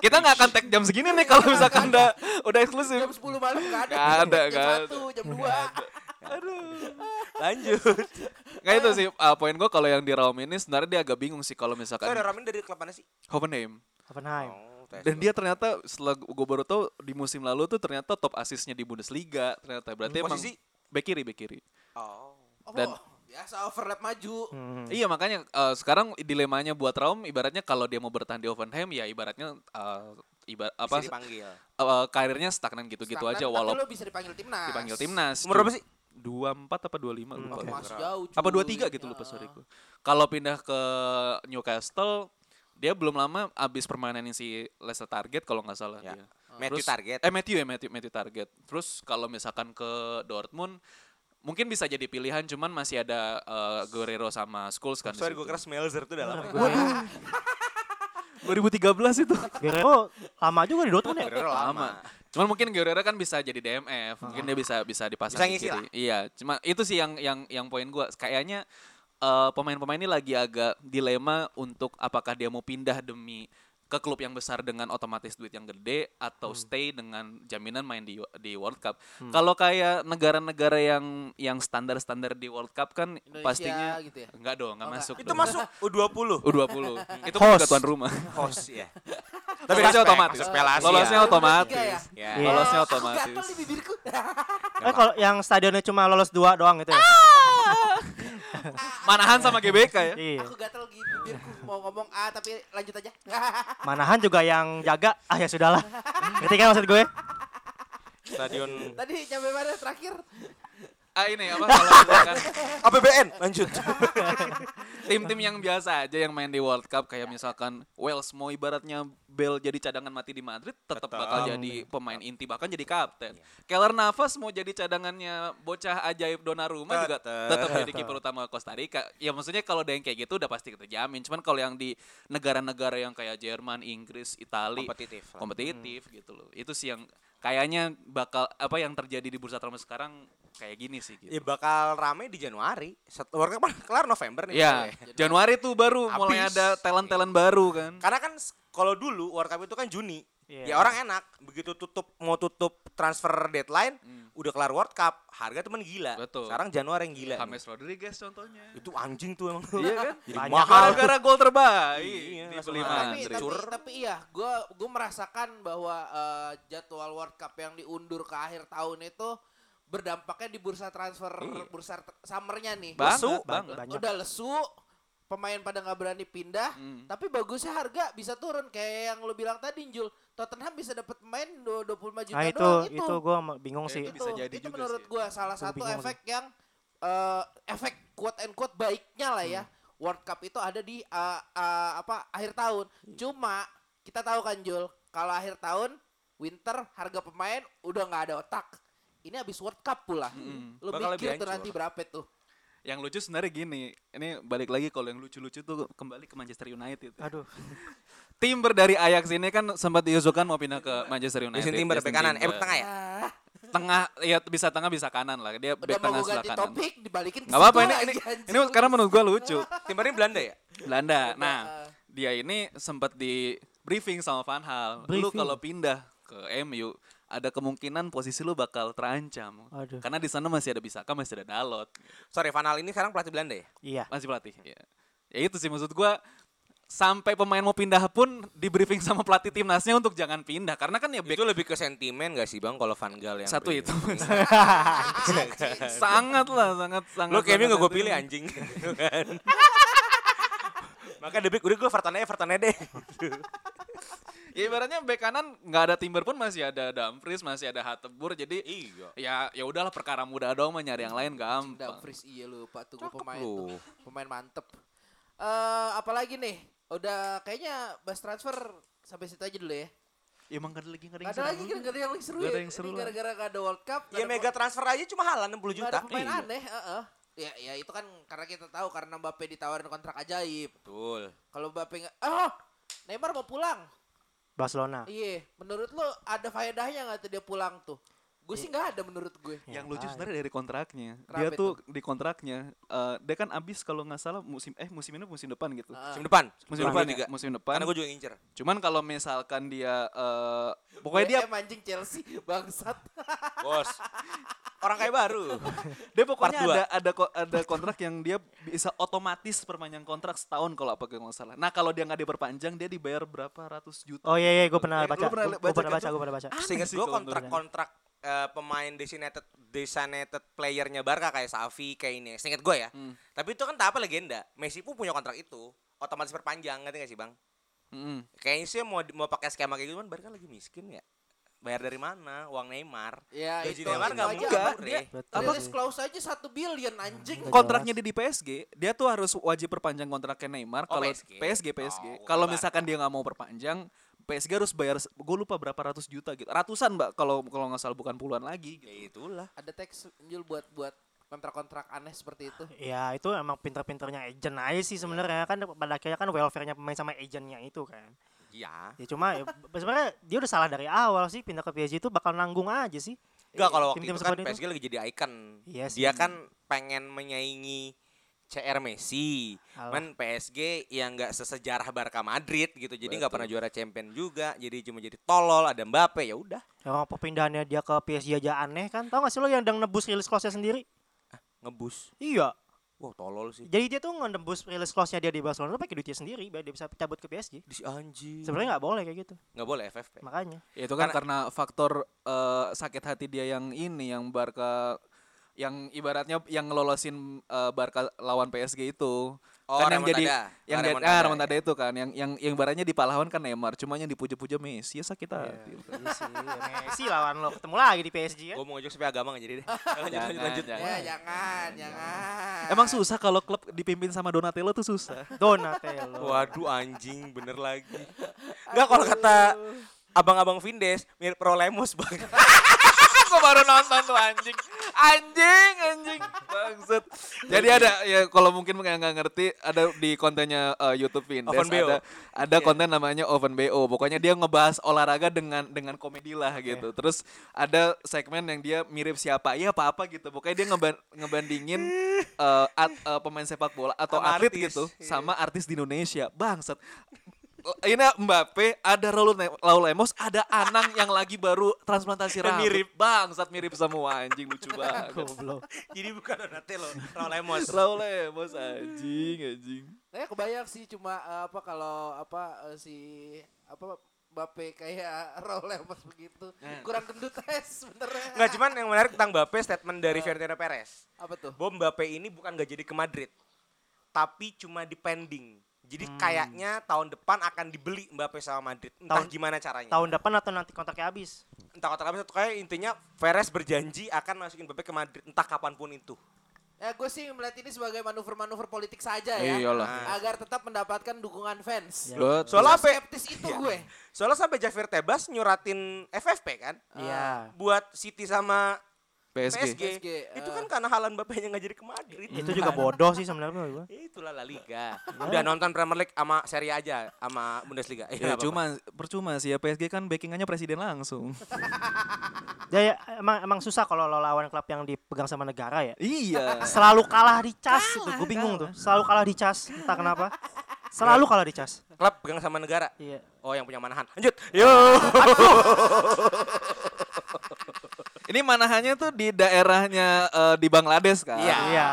Kita nggak akan tag jam segini nih kalau misalkan udah udah eksklusif. Jam 10 malam enggak ada. Nggak ada, Jam nggak 1, jam 2. Lanjut. Kayak itu sih uh, poin gue kalau yang di Raum ini sebenarnya dia agak bingung sih kalau So misalkan ada Ramin dari klub mana sih? Hoffenheim. Hoffenheim. Oh, Dan dia ternyata setelah gue baru tahu di musim lalu tuh ternyata top asisnya di Bundesliga ternyata berarti emang Posisi? back kiri back kiri. Oh. Oh, Dan- biasa overlap maju. Hmm. Iya makanya eh, sekarang dilemanya buat Raum ibaratnya kalau dia mau bertahan di Hoffenheim ya ibaratnya eh, ibar apa Bisa dipanggil. eh, karirnya stagnan gitu-gitu aja tapi walaupun lo bisa dipanggil timnas. dipanggil timnas. Umur berapa sih? 24 apa 25 lupa. Oh, gua. masih jauh. Apa cuy. 23 gitu lupa Ya. sorry gua. Kalau pindah ke Newcastle dia belum lama abis permainan si Leicester Target kalau nggak salah Ya. dia. Matthew Terus- Target. Eh Matthew ya Matthew, Matthew Target. Terus kalau misalkan ke Dortmund mungkin bisa jadi pilihan cuman masih ada eh, Guerrero sama Scholes kan Sorry gue situ. kira Smelzer tuh dalam. 2013 itu. Guerrero lama juga di Dortmund ya. Guerrero lama. Cuman mungkin Guerrero kan bisa jadi DMF, mungkin dia bisa bisa dipasang Bisa di ngisi kiri. Iya, cuma itu sih yang yang yang poin gua kayaknya eh, pemain-pemain ini lagi agak dilema untuk apakah dia mau pindah demi ke klub yang besar dengan otomatis duit yang gede atau Hmm. stay dengan jaminan main di di World Cup. Kalau kayak negara-negara yang yang standar-standar di World Cup kan Indonesia pastinya gitu ya? enggak dong, enggak Oh, masuk. Itu dong. masuk U20. U20. Itu kan juga tuan rumah. Host ya. Tapi respect, otomatis. masuk Piala Asia. Lolosnya otomatis. Ya? Ya. Iya. Lolosnya otomatis. Di bibirku. Eh kalau yang stadionnya cuma lolos dua doang gitu ya. Manahan sama GBK ya. Iya. Aku gatel mau ngomong A tapi lanjut aja. Manahan juga yang jaga. Ah ya sudahlah. Ngerti kan maksud gue? Stadion Tadi nyampe mana terakhir? Ah ini apa kalau misalkan APBN lanjut. tim-tim yang biasa aja yang main di World Cup kayak misalkan Wales mau ibaratnya Bale jadi cadangan mati di Madrid tetap bakal jadi pemain inti bahkan jadi kapten. Keller Navas mau jadi cadangannya bocah ajaib Donnarumma juga tetap jadi kiper utama Costa Rica. Ya maksudnya kalau ada yang kayak gitu udah pasti kita jamin. Cuman kalau yang di negara-negara yang kayak Jerman, Inggris, Italia Kompetitif kompetitif gitu loh. Itu sih yang kayaknya bakal apa yang terjadi di bursa transfer sekarang kayak gini sih gitu. Ya bakal rame di Januari. Set- World Cup kan kelar November nih. Iya, soalnya. Januari tuh baru mulai Habis. ada talent-talent baru kan. Karena kan kalau dulu World Cup itu kan Juni. Iya. Ya orang enak, begitu tutup mau tutup transfer deadline, udah kelar World Cup, harga temen gila. Hmm. Betul. Sekarang Januari yang gila. nih. James Rodriguez contohnya. Itu anjing tuh emang. Iya kan? Jadi Banyak. mahal. Gara-gara gol terbaik Iya, mahal. tapi, tapi, Cur. tapi iya, gue gue merasakan bahwa eh, jadwal World Cup yang diundur ke akhir tahun itu berdampaknya di bursa transfer Iya. bursa summernya nih. Banget, Lesu. banget. Banyak. Udah lesu, pemain pada nggak berani pindah, Hmm. tapi bagusnya harga bisa turun kayak yang lu bilang tadi Jul. Tottenham bisa dapat pemain du- 25 juta Nah itu doang itu gue bingung Ya, sih. itu bisa jadi itu juga menurut sih. gua salah Gua satu efek yang eh, efek quote and quote baiknya lah ya. World Cup itu ada di eh, eh, apa akhir tahun. Cuma kita tahu kan Jul, kalau akhir tahun winter harga pemain udah nggak ada otak. Ini habis World Cup pula. Lu Bakal mikir lebih tuh nanti berapa tuh? Yang lucu sebenarnya gini, ini balik lagi kalau yang lucu-lucu tuh kembali ke Manchester United. Aduh. Timber dari Ajax ini kan sempat diusulkan mau pindah ke Manchester United. Justin Timber bek kanan, eh tengah ya? Ah, Tengah, ya bisa tengah bisa kanan lah. Dia bek tengah sebelah ganti kanan. topik dibalikin ke Gak apa-apa ini ini ini karena menurut gua lucu. Timber ini Belanda ya? Belanda. Nah, dia ini sempat di briefing sama Van Hal. Lu kalau pindah ke MU, ada kemungkinan posisi lu bakal terancam. Aduh. Karena di sana masih ada Bisaka, masih ada Dalot. Sorry, Van Hal ini sekarang pelatih Belanda ya? Iya. Masih pelatih. Ya. ya itu sih maksud gua sampai pemain mau pindah pun di briefing sama pelatih timnasnya untuk jangan pindah karena kan ya back Itu lebih ke sentimen gak sih Bang kalau Van Gaal yang satu itu sangat lah sangat sangat Lu kayaknya gak gue pilih anjing. Kan? Maka debik udah gue Vertane Vertane deh. ya ibaratnya bek kanan nggak ada timber pun masih ada Dumfries masih ada Hatebur jadi Iya. ya ya udahlah perkara mudah doang mah nyari yang lain gampang Dumfries iya lupa tuh gua Cakep pemain lu. tuh. Pemain mantep. Eh apalagi nih? Udah kayaknya bahas transfer sampai situ aja dulu ya. ya emang gak ada lagi nggak ada Gak yang ada seru. lagi kan gak ada yang seru Nggak ada ya. yang seru lah. gara-gara gak ada World Cup. Ya mega transfer aja cuma halan 60 Nggak juta. ada pemain Iya. aneh, heeh. Ya, ya itu kan karena kita tahu karena Mbappe ditawarin kontrak ajaib. Betul. Kalau Mbappe nggak, oh Neymar mau pulang. Barcelona. Iya, menurut lo ada faedahnya nggak tuh dia pulang tuh? Gue sih nggak ada menurut gue. yang Ya, lucu sebenarnya dari kontraknya dia Kenapa tuh di kontraknya eh, dia kan abis kalau nggak salah musim eh musim ini musim depan gitu Ah. Musim depan. musim 2023. depan ya musim depan Karena gue juga ngincer. cuman kalau misalkan dia eh, pokoknya dia BM anjing Chelsea bangsat. Bos. Orang kayak baru. dia pokoknya ada ada ko- ada kontrak yang dia bisa otomatis perpanjang kontrak setahun kalau apa nggak salah nah kalau dia nggak diperpanjang dia dibayar berapa ratus juta Oh iya iya gue pernah Eh, lu baca. pernah Gue baca pernah baca, gue pernah baca. Aneh Seinget sih gue kalau kontrak-kontrak eh, pemain designated designated playernya Barca kayak Safi kayak ini. Seinget gue ya. Hmm. Tapi itu kan tak apa legenda. Messi pun punya kontrak itu. Otomatis perpanjang, ngerti gak sih bang? Mm-mm. Kayaknya sih mau mau pakai skema kayak gitu kan Barca lagi miskin ya. Bayar dari mana? Uang Neymar. Ya Gaji itu, Neymar nggak Bre. dia sih. clause aja satu billion anjing. Kontraknya dia di PSG, dia tuh harus wajib perpanjang kontraknya Neymar. Oh, Kalau PSG. PSG, PSG. Oh, Kalau bukan misalkan dia nggak mau perpanjang, PSG harus bayar, gue lupa berapa ratus juta gitu, ratusan mbak. Kalau kalau nggak salah bukan puluhan lagi. Gitu. Ya itulah. Ada teks Jul buat buat kontrak-kontrak aneh seperti itu. Ya itu emang pinter-pinternya agent aja sih sebenarnya kan pada akhirnya kan welfare-nya pemain sama agentnya itu kan. Iya. Ya cuma ya, sebenarnya dia udah salah dari awal sih pindah ke PSG itu bakal nanggung aja sih. Enggak kalau waktu Tim-tim itu kan seperti itu. PSG lagi jadi icon. Iya sih. Dia kan pengen menyaingi CR Messi. Alah. Man PSG yang nggak sesejarah Barca Madrid gitu. Jadi nggak pernah juara champion juga. Jadi cuma jadi tolol, ada Mbappe ya udah. Ya apa pindahannya dia ke PSG aja aneh kan? Tahu gak sih lo yang đang nebus release clause-nya sendiri? Ngebus. Iya. Wah, tolol sih. Jadi dia tuh ngebus release clause-nya dia di Barcelona pakai duitnya sendiri biar dia bisa cabut ke PSG. Di anjing. Sebenarnya nggak boleh kayak gitu. nggak boleh FFP. Makanya. Ya, itu kan karena faktor eh, sakit hati dia yang ini yang Barca yang ibaratnya yang ngelolosin eh, Barca lawan PSG itu. Oh, kan yang jadi remontada. yang Oh, jadi remontada, ah ya. remontada itu kan yang yang yang ibaratnya di pahlawan kan Neymar, cuma yang dipuja-puja Messi ya sakit hati. Iya sih, ya Messi lawan lo ketemu lagi di PSG ya. Gue mau ngejok supaya agama jadi deh. lanjut, Jangan, lanjut, lanjut. jangan. Ya jangan, jangan. Emang susah kalau klub dipimpin sama Donatello tuh susah. Donatello. Waduh anjing, bener lagi. Enggak kalau kata abang-abang Vindes mirip Prolemos bang. Aku baru nonton tuh anjing. Anjing, anjing. Bangsat. Jadi ada ya kalau mungkin yang nggak ngerti ada di kontennya eh, YouTube Vindes Oven BO. ada ada konten namanya Oven BO. Pokoknya dia ngebahas olahraga dengan dengan komedi lah gitu. Terus ada segmen yang dia mirip siapa? Iya apa-apa gitu. Pokoknya dia ngeban- ngebandingin eh, at- eh, pemain sepak bola atau Sama atlet artis. gitu sama artis di Indonesia. Bangsat. Ini Mbappe, ada Raul, Ne- Raul Lemos, ada Anang yang lagi baru transplantasi rambut. Mirip. bangsat mirip semua anjing lucu banget. Goblok. Jadi bukan Donatello, Prolemos. Raul Lemos anjing anjing. Saya kebayang sih cuma eh, apa kalau apa eh, si apa Bape kayak Raul Lemos begitu. Kurang gendut es sebenarnya. Enggak cuman yang menarik tentang Mbappe statement dari Ferdinand Perez. Apa tuh? Bahwa Mbappe ini bukan gak jadi ke Madrid, tapi cuma dipending. Jadi kayaknya tahun depan akan dibeli Mbappe sama Madrid. Entah Tahun- gimana caranya. Tahun depan atau nanti kontraknya habis? Entah kata kami satu kayak intinya Perez berjanji akan masukin Mbappe ke Madrid entah kapan pun itu. Ya gue sih melihat ini sebagai manuver-manuver politik saja ya. Iyalah. Agar tetap mendapatkan dukungan fans. Betul. Soalnya apa? Skeptis itu gue. Soalnya sampai Javier Tebas nyuratin FFP kan Iya. buat City sama PSG. PSG. PSG, Itu eh. kan karena halan Mbappe-nya nggak jadi ke Madrid. Itu juga bodoh sih sebenarnya. Ya, Itulah La Liga. Udah nonton Premier League sama Serie A aja sama Bundesliga. Ya apa-apa. cuma percuma sih ya PSG kan backingannya presiden langsung. Ya, ya emang emang susah kalau lo lawan klub yang dipegang sama negara ya. iya. Selalu kalah di cas itu, gue bingung tuh. Selalu kalah di cas, entah kenapa. Selalu kalah di cas. klub pegang sama negara. Iya. Oh, yang punya Manahan. Lanjut. Yo. Ini manahannya tuh di daerahnya eh, di Bangladesh kan. Iya. Iya.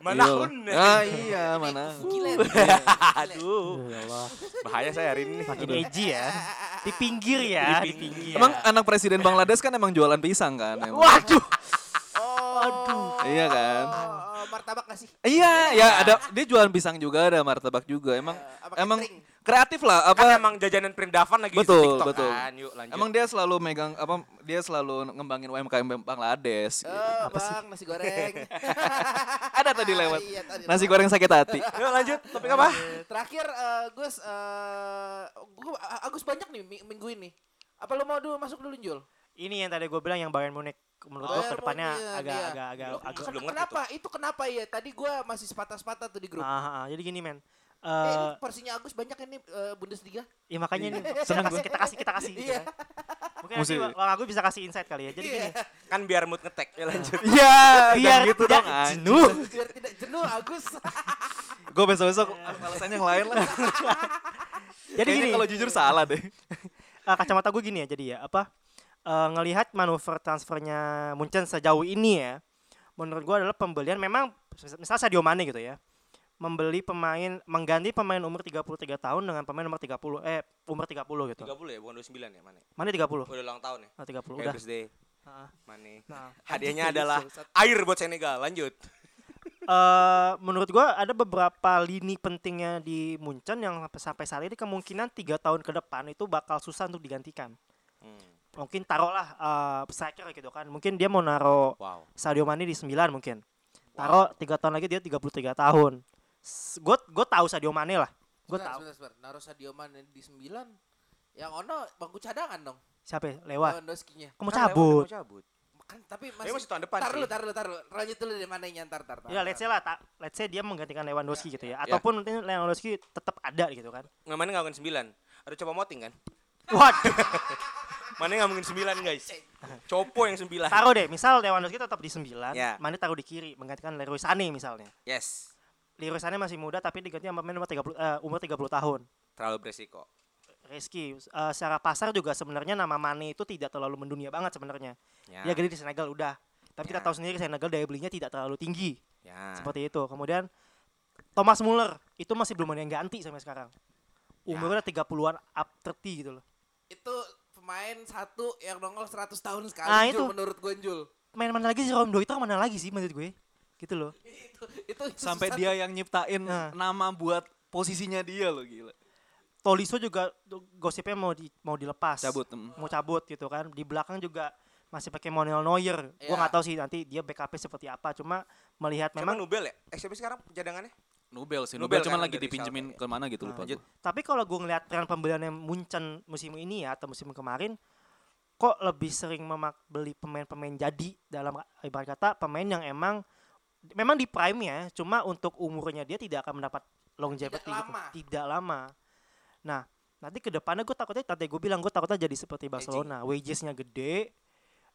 Manahun. Ah iya mana. Gila. Aduh. Ya Allah. Bahaya saya hari ini. Makin edgy ya. Di pinggir ya, di pinggir. Emang anak presiden Bangladesh kan emang jualan pisang kan? emang? Waduh. Aduh. Iya kan? Oh, martabak gak sih? Iya, ya ada dia jualan pisang juga, ada martabak juga. Emang apa emang catering? Kreatif lah apa Kan emang jajanan Prindavan lagi Betul, di TikTok betul. kan. Yuk lanjut. Emang dia selalu megang apa dia selalu ngembangin UMKM Bangladesh. gitu. Eh, bang, nasi goreng. Ada tadi lewat. Iya, tadi Nasi lewat. goreng sakit hati. Yuk lanjut. Topik apa? Eh, Terakhir eh, Gus eh gua Agus banyak nih mi- minggu ini. Apa lo mau dulu masuk dulu Jul? Ini yang tadi gue bilang yang Bayern Munich menurut gue Bayern ke depannya agak, iya. agak agak agak ken- Sebelum ngerti kenapa? Itu kenapa ya? Tadi gua masih sepatah-sepatah tuh di grup. Ah, ah, ah. jadi gini men. Eh, Eh, ini porsinya Agus banyak ini eh, Bundesliga. ya makanya nih Seneng kita kasih, kita kasih kita kasih. gitu Iya. kan. Mungkin nanti Bang Agus bisa kasih insight kali ya. Jadi gini. Kan biar mood ngetek. Ya lanjut. Iya, Biar gitu tidak dong. jenuh. Biar tidak jenuh Agus. Gue besok-besok alasannya yang lain lah. Jadi Kayaknya gini. kalau jujur salah deh. eh, kacamata gue gini ya jadi ya apa eh, ngelihat manuver transfernya Munchen sejauh ini ya menurut gue adalah pembelian memang misal Sadio Mane gitu ya membeli pemain mengganti pemain umur 33 tahun dengan pemain umur 30 eh umur 30 gitu 30 ya, bukan 29 ya, Mane. Mane 30 Udah ulang tahun ya. oh, 30 Happy udah birthday, Heeh. Mane. nah Hadiahnya adalah air buat Senegal. Lanjut. eh menurut gua ada beberapa lini pentingnya di Munchen yang sampai- saat ini kemungkinan tiga tahun ke depan itu bakal susah untuk digantikan Hmm. mungkin taruhlah eh striker gitu kan mungkin dia mau naro Wow. Sadio Mane di 9 mungkin. Taruh 3 tahun lagi dia 33 tahun. Gue gue tahu Sadio Mane lah. Gue tahu. sebentar, sebentar. Naruh Sadio Mane di 9. Yang ono bangku cadangan dong. Siapa ya? Lewat. Lewandowski-nya. Kamu Kan cabut. mau cabut. Kan tapi Masih, masih masih tahun depan Tar sih. dulu, tar dulu, tar dulu. Lanjut dulu deh mana yang ntar, tar, tar. Ya let's say lah, ta- let's say dia menggantikan Lewandowski gitu ya. Ya. Ataupun nanti Lewandowski tetap ada gitu kan. Nggak Mane nggak mungkin 9. Ada coba moting kan? Waduh. Mane nggak mungkin 9 guys. Copo yang 9. taruh deh, misal Lewandowski tetap di 9, Ya. Mane taruh di kiri menggantikan Leroy Sané misalnya. Yes. Lirisannya masih muda tapi diganti sama pemain umur 30 eh, umur 30 tahun. Terlalu beresiko. Rizky, eh, secara pasar juga sebenarnya nama Mane itu tidak terlalu mendunia banget sebenarnya. Ya. Dia gede di Senegal udah. Tapi kita Ya. tahu sendiri Senegal daya belinya tidak terlalu tinggi. Ya. Seperti itu. Kemudian Thomas Muller itu masih belum ada yang ganti sampai sekarang. Ya. Umurnya 30-an up 30 gitu loh. Itu pemain satu yang nongol 100 tahun sekali Ah, Jul, itu. menurut gue Jul. Main mana lagi sih Rondo itu mana lagi sih menurut gue? Gitu loh. itu itu Sampai susah. dia yang nyiptain Nah. nama buat posisinya dia loh gila. Tolisso juga gosipnya mau di, mau dilepas. Cabut. em. Mau cabut gitu kan. Di belakang juga masih pakai Manuel Neuer. Gua Iya. nggak tahu sih nanti dia backup seperti apa. Cuma melihat Memang memang Nubel ya? Eh siapa sekarang cadangannya? Nubel sih. Nubel Nubel, cuman kan lagi dipinjemin Schalke. ke mana gitu Nah, lupa. gua. Tapi kalau gue ngeliat tren pembeliannya Munchen musim ini ya atau musim kemarin, kok lebih sering memak beli pemain-pemain jadi dalam ibarat kata pemain yang emang memang di prime ya, cuma untuk umurnya dia tidak akan mendapat longevity Tidak gitu. lama. tidak lama. Nah, nanti ke depannya gue takutnya tadi gue bilang gue takutnya jadi seperti Barcelona, wagesnya gede,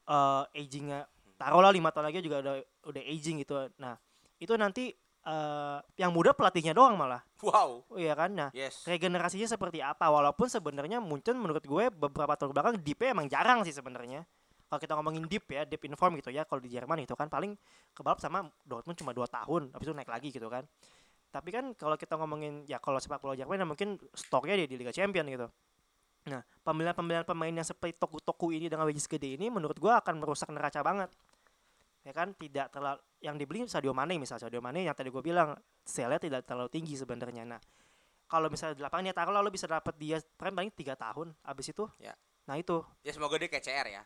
eh agingnya taruhlah lima tahun lagi juga udah udah aging gitu. Nah, itu nanti eh yang muda pelatihnya doang malah. Wow. Oh iya kan? Nah, Yes. regenerasinya seperti apa walaupun sebenarnya Munchen menurut gue beberapa tahun belakang deepnya emang jarang sih sebenarnya kalau kita ngomongin deep ya deep inform gitu ya kalau di Jerman itu kan paling kebalap sama Dortmund cuma dua tahun habis itu naik lagi gitu kan. Tapi kan kalau kita ngomongin ya kalau sepak bola Jerman ya mungkin stoknya dia di Liga Champion gitu. Nah pembelian-pembelian pemain yang seperti Toku-Toku ini dengan wages gede ini menurut gue akan merusak neraca banget. Ya kan tidak terlalu yang dibeli Sadio Mane misal Sadio Mane yang tadi gue bilang sale tidak terlalu tinggi sebenarnya. Nah kalau misalnya di lapangan ya taruhlah lo bisa dapat dia prime paling tiga tahun abis itu Ya. nah itu. Ya semoga dia kayak CR ya.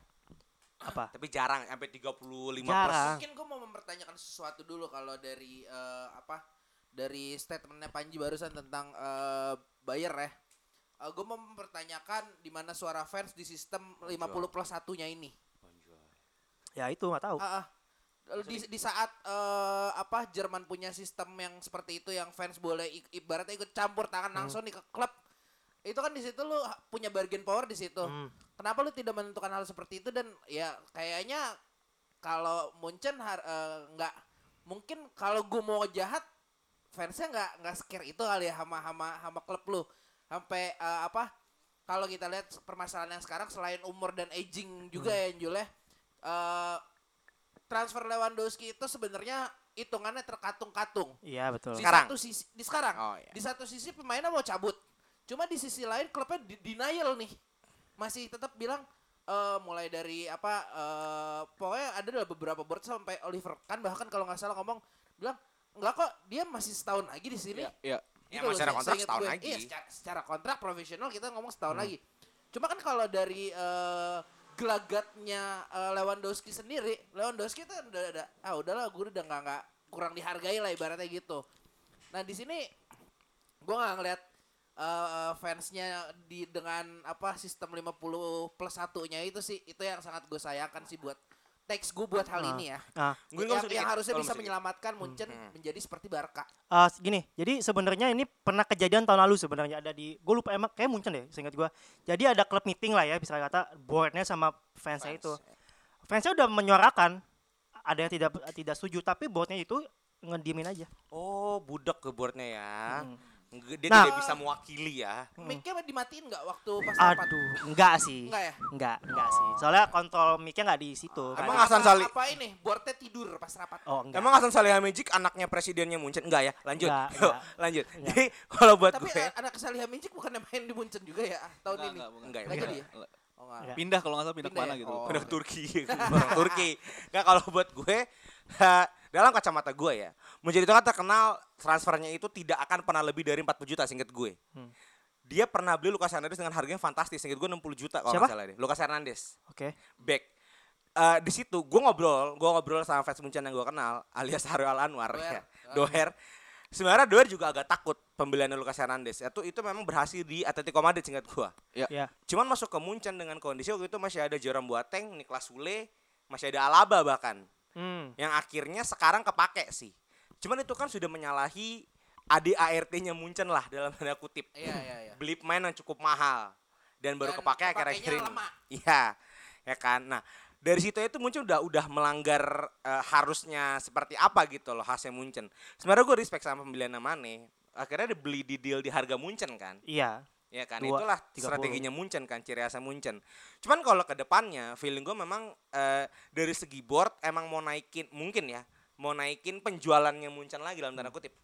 Apa Tapi jarang sampai 35 plus. Jarang. Mungkin gue mau mempertanyakan sesuatu dulu kalau dari eh, apa dari statementnya Panji barusan tentang eh, Bayer ya. gue mau mempertanyakan di mana suara fans di sistem 50 plus satunya ini. ya itu nggak tahu Ah, ah. Di, di saat eh, apa Jerman punya sistem yang seperti itu yang fans boleh ibaratnya ikut campur tangan Hmm. langsung nih ke klub itu kan di situ lu punya bargain power di situ. Hmm. Kenapa lu tidak menentukan hal seperti itu? Dan ya kayaknya kalau Munchen har- eh, nggak mungkin kalau gue mau jahat fansnya nggak nggak scare itu kali ya sama sama sama klub lu. Sampai eh, apa kalau kita lihat permasalahan yang sekarang selain umur dan aging juga ya Jul ya eh, transfer Lewandowski itu sebenarnya hitungannya terkatung-katung. Iya betul. Di Sekarang? satu sisi di sekarang. Oh, iya. di satu sisi pemainnya mau cabut. Cuma di sisi lain klubnya di- denial nih masih tetap bilang eh, mulai dari apa eh, pokoknya ada dalam beberapa board sampai Oliver kan bahkan kalau nggak salah ngomong bilang enggak kok dia masih setahun lagi di sini Iya. Ya, Gitu loh, masih ada se- kontrak setahun gue. lagi. Iya, secara, secara kontrak profesional kita ngomong setahun lagi. Cuma kan kalau dari eh, gelagatnya eh, Lewandowski sendiri, Lewandowski itu udah ada, ah udahlah gue udah nggak nggak kurang dihargai lah ibaratnya gitu. Nah di sini gue nggak ngeliat eh, fansnya di dengan apa sistem 50 plus satunya itu sih itu yang sangat gue sayangkan sih buat teks gue buat hal Ah. ini ya. nah Mungkin yang, kalau yang sedikit- harusnya bisa menyelamatkan Munchen menjadi seperti Barca. Eh, gini, jadi sebenarnya ini pernah kejadian tahun lalu sebenarnya ada di, gue lupa emang kayak Munchen deh, seingat gue. Jadi ada klub meeting lah ya, bisa kata boardnya sama fansnya Fans, itu. ya. Fansnya udah menyuarakan, ada yang tidak tidak setuju, tapi boardnya itu ngediemin aja. Oh, budak ke boardnya ya. Hmm. Dia Nah. tidak bisa mewakili ya. Mic-nya dimatiin nggak waktu pas rapat? Aduh, enggak sih, Enggak ya? enggak, enggak sih. Soalnya kontrol mic-nya enggak di situ. nggak Emang Hasan apa, Sali- apa ini? Boardnya tidur pas rapat. Oh, enggak. Emang Hasan Salihamidzic anaknya presidennya Munchen? Enggak ya? Lanjut. Enggak, Yuk, enggak. lanjut. Enggak. Jadi kalau buat Tapi gue eh, anak Salihamidzic bukan main di Munchen juga ya tahun Enggak, ini. enggak, bukan. Enggak ya? Nggak Enggak. jadi ya? Oh, enggak. Enggak. Pindah kalau nggak salah pindah, Pindah ke mana ya? gitu. Oh. Pindah ke Turki, Turki. Enggak kalau buat gue dalam kacamata gue ya, menjadi itu kan terkenal transfernya itu tidak akan pernah lebih dari 40 juta singkat gue. Hmm. Dia pernah beli Lucas Hernandez dengan harganya fantastis, singkat gue 60 juta kalau nggak salah deh. Lucas Hernandez. Oke. back Eh, di situ gue ngobrol gue ngobrol sama fans Munchen yang gue kenal alias Haryal Anwar Doher. ya Doher sebenarnya Doher juga agak takut pembelian Lucas Hernandez itu itu memang berhasil di Atletico Madrid singkat gue Ya. cuman masuk ke Munchen dengan kondisi waktu itu masih ada Jerome Boateng Niklas Sule masih ada Alaba bahkan Hmm. yang akhirnya sekarang kepake sih cuman itu kan sudah menyalahi ADART-nya Munchen lah dalam tanda kutip Iya, iya, iya. beli pemain yang cukup mahal dan baru Dan kepake akhir-akhir ini. Iya. Ya kan. Nah, dari situ itu Munchen udah udah melanggar eh, harusnya seperti apa gitu loh khasnya Munchen. Sebenarnya gue respect sama pembelian Mane. Akhirnya dibeli di deal di harga Munchen kan. Iya. Ya kan, Dua- itulah 30. strateginya Munchen kan, ciri khasnya Munchen. Cuman kalau ke depannya, feeling gue memang eh, dari segi board emang mau naikin, mungkin ya, mau naikin penjualannya Munchen lagi dalam tanda kutip.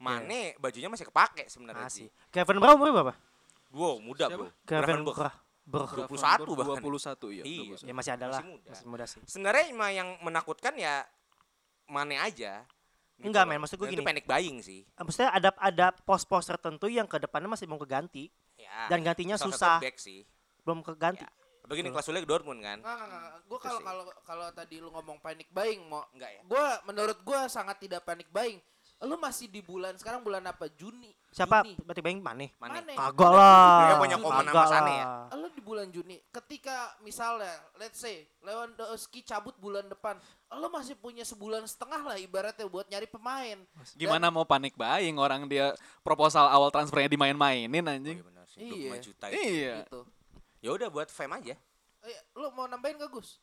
Mane bajunya masih kepake sebenarnya sih. Kevin Brown umurnya berapa? Wow, muda Siapa? bro. Kevin. Brown. Bro. 21 bahkan. 21 ya. Iya. 21. Ya masih ada lah. Masih muda. Masih muda sih. Sebenarnya yang menakutkan ya Mane aja. Gitu Enggak, men, maksud gue Dan Itu gini. panic buying sih. Eh, Maksudnya ada ada pos-pos tertentu yang ke depannya masih mau keganti Ya. dan gantinya salah satu susah, back sih. belum keganti. Ya. Begini kelas ke Dortmund kan. Enggak, enggak, enggak. Gue Itu kalau kalau kalau tadi lu ngomong panic buying, mau Enggak ya. Gua menurut gua sangat tidak panic buying. Lu masih di bulan sekarang bulan apa? Juni. Siapa? Juni. Berarti Bang Mane. Mane. Mane. Kagak lah. Mereka punya komen sama Sane lah. ya? Lu di bulan Juni, ketika misalnya, let's say Lewandowski cabut bulan depan, lu masih punya sebulan setengah lah ibaratnya buat nyari pemain. Gimana mau panik buying orang dia proposal awal transfernya dimain-mainin Oh, anjing. iya benar sih. Iya. 25 juta itu. Iya. Gitu. Ya udah buat fame aja. Eh, lu mau nambahin gak Gus?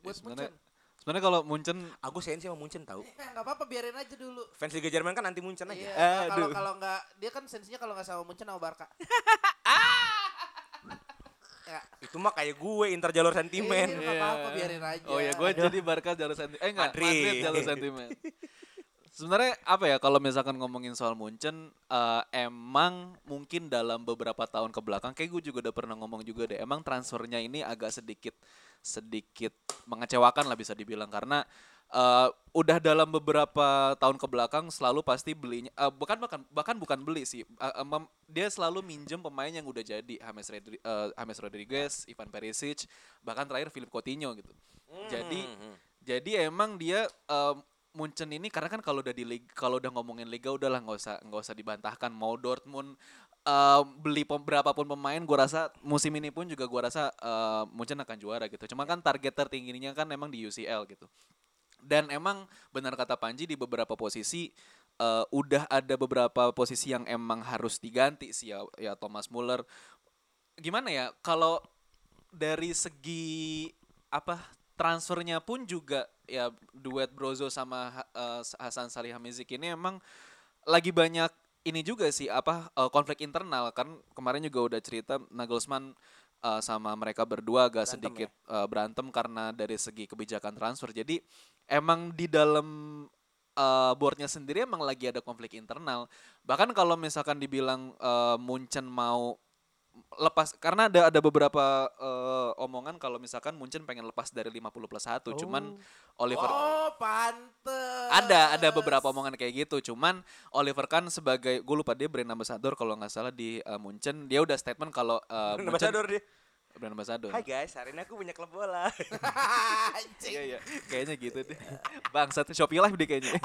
Buat sebenarnya- Munchen. Sebenarnya kalau Munchen Aku sensi sama Munchen tahu. Eh, nggak apa-apa biarin aja dulu. Fans Liga Jerman kan anti Munchen aja. Iya, kalau kalau nggak dia kan sensinya kalau nggak sama Munchen sama Barca. Itu mah kayak gue inter jalur sentimen. Iya, nggak apa-apa biarin aja. Oh ya, gue jadi Barca jalur sentimen. Eh enggak, Madrid. Madrid, jalur sentimen. Sebenarnya apa ya kalau misalkan ngomongin soal Munchen eh, emang mungkin dalam beberapa tahun ke belakang kayak gue juga udah pernah ngomong juga deh emang transfernya ini agak sedikit sedikit mengecewakan lah bisa dibilang karena eh, udah dalam beberapa tahun ke belakang selalu pasti belinya eh, bukan bahkan bahkan bukan beli sih eh, mem- dia selalu minjem pemain yang udah jadi James, Rodri- eh, James Rodriguez, Ivan Perisic bahkan terakhir Philip Coutinho gitu jadi Hmm. jadi emang dia em, Munchen ini karena kan kalau udah di liga, kalau udah ngomongin liga udahlah nggak usah nggak usah dibantahkan mau Dortmund em, beli pem- berapapun pemain gua rasa musim ini pun juga gua rasa em, Munchen akan juara gitu. Cuma kan target tertingginya kan emang di UCL gitu. Dan emang benar kata Panji di beberapa posisi eh, udah ada beberapa posisi yang emang harus diganti sih ya, ya Thomas Muller. Gimana ya kalau dari segi apa transfernya pun juga ya duet Brozo sama eh, Hasan Salihamidzic ini emang lagi banyak ini juga sih apa eh, konflik internal kan kemarin juga udah cerita Nagelsmann eh, sama mereka berdua agak Berantem sedikit eh, berantem karena dari segi kebijakan transfer. Jadi emang di dalam eh, boardnya sendiri emang lagi ada konflik internal. Bahkan kalau misalkan dibilang eh, Munchen mau lepas karena ada ada beberapa eh, omongan kalau misalkan Munchen pengen lepas dari 50 plus 1 cuman Oliver Oh, pantes. ada ada beberapa omongan kayak gitu cuman Oliver kan sebagai gue lupa dia brand ambassador kalau nggak salah di eh, Munchen dia udah statement kalau eh, Munchen- Ambassador dia. Brand ambassador Hai guys, hari ini aku punya klub bola. Iya iya kayaknya gitu deh bangsat Shopee Live deh kayaknya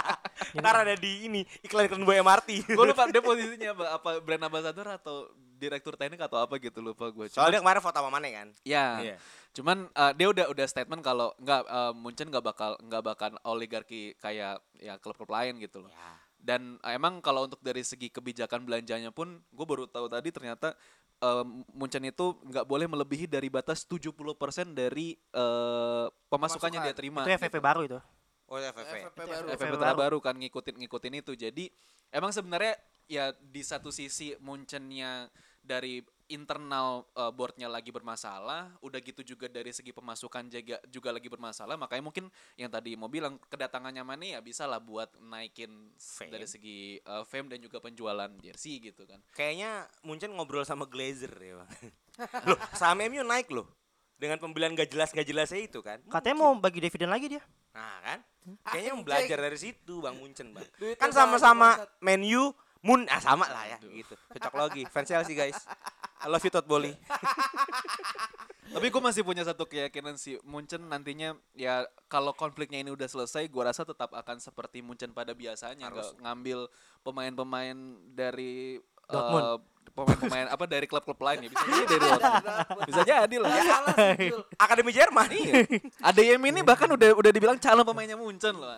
Ntar ada di ini iklan-iklan buah MRT. gue lupa dia posisinya apa, apa brand ambassador atau direktur teknik atau apa gitu lupa gue Soalnya kemarin foto sama Mane kan. Ya, Iya. cuman eh, dia udah udah statement kalau nggak eh, Munchen nggak bakal nggak bakal oligarki kayak ya klub-klub lain gitu loh. Ya. Dan eh, emang kalau untuk dari segi kebijakan belanjanya pun, gue baru tahu tadi ternyata eh, Munchen itu nggak boleh melebihi dari batas 70% dari eh, pemasukannya dia terima. Itu FFP baru itu. Oh, FFP. FFP baru. FFP FFP terbaru kan ngikutin ngikutin itu. Jadi emang sebenarnya ya di satu sisi Munchennya dari internal uh, boardnya lagi bermasalah, udah gitu juga dari segi pemasukan juga juga lagi bermasalah. Makanya mungkin yang tadi mau bilang kedatangannya Mane ya bisa lah buat naikin Fame. dari segi uh, fame dan juga penjualan jersey gitu kan. Kayaknya Munchen ngobrol sama Glazer ya, Bang. loh, saham MU naik loh. Dengan pembelian gak jelas gak jelasnya itu kan. Katanya mau bagi dividen lagi dia. Nah, kan? Kayaknya Anjing. belajar dari situ Bang Munchen, Bang. Kan sama-sama bangsat. Mun, ah sama lah ya gitu. Cocok lagi. Fans Chelsea guys. I love you Todd. Tapi gue masih punya satu keyakinan sih Munchen nantinya ya kalau konfliknya ini udah selesai, gue rasa tetap akan seperti Munchen pada biasanya, nggak ngambil pemain-pemain dari eh, Dortmund. pemain-pemain apa dari klub-klub lain ya bisa jadi dari Dortmund. bisa jadi lah. Ya. Akademi Jerman. Iya. ADM ini bahkan udah udah dibilang calon pemainnya Munchen loh.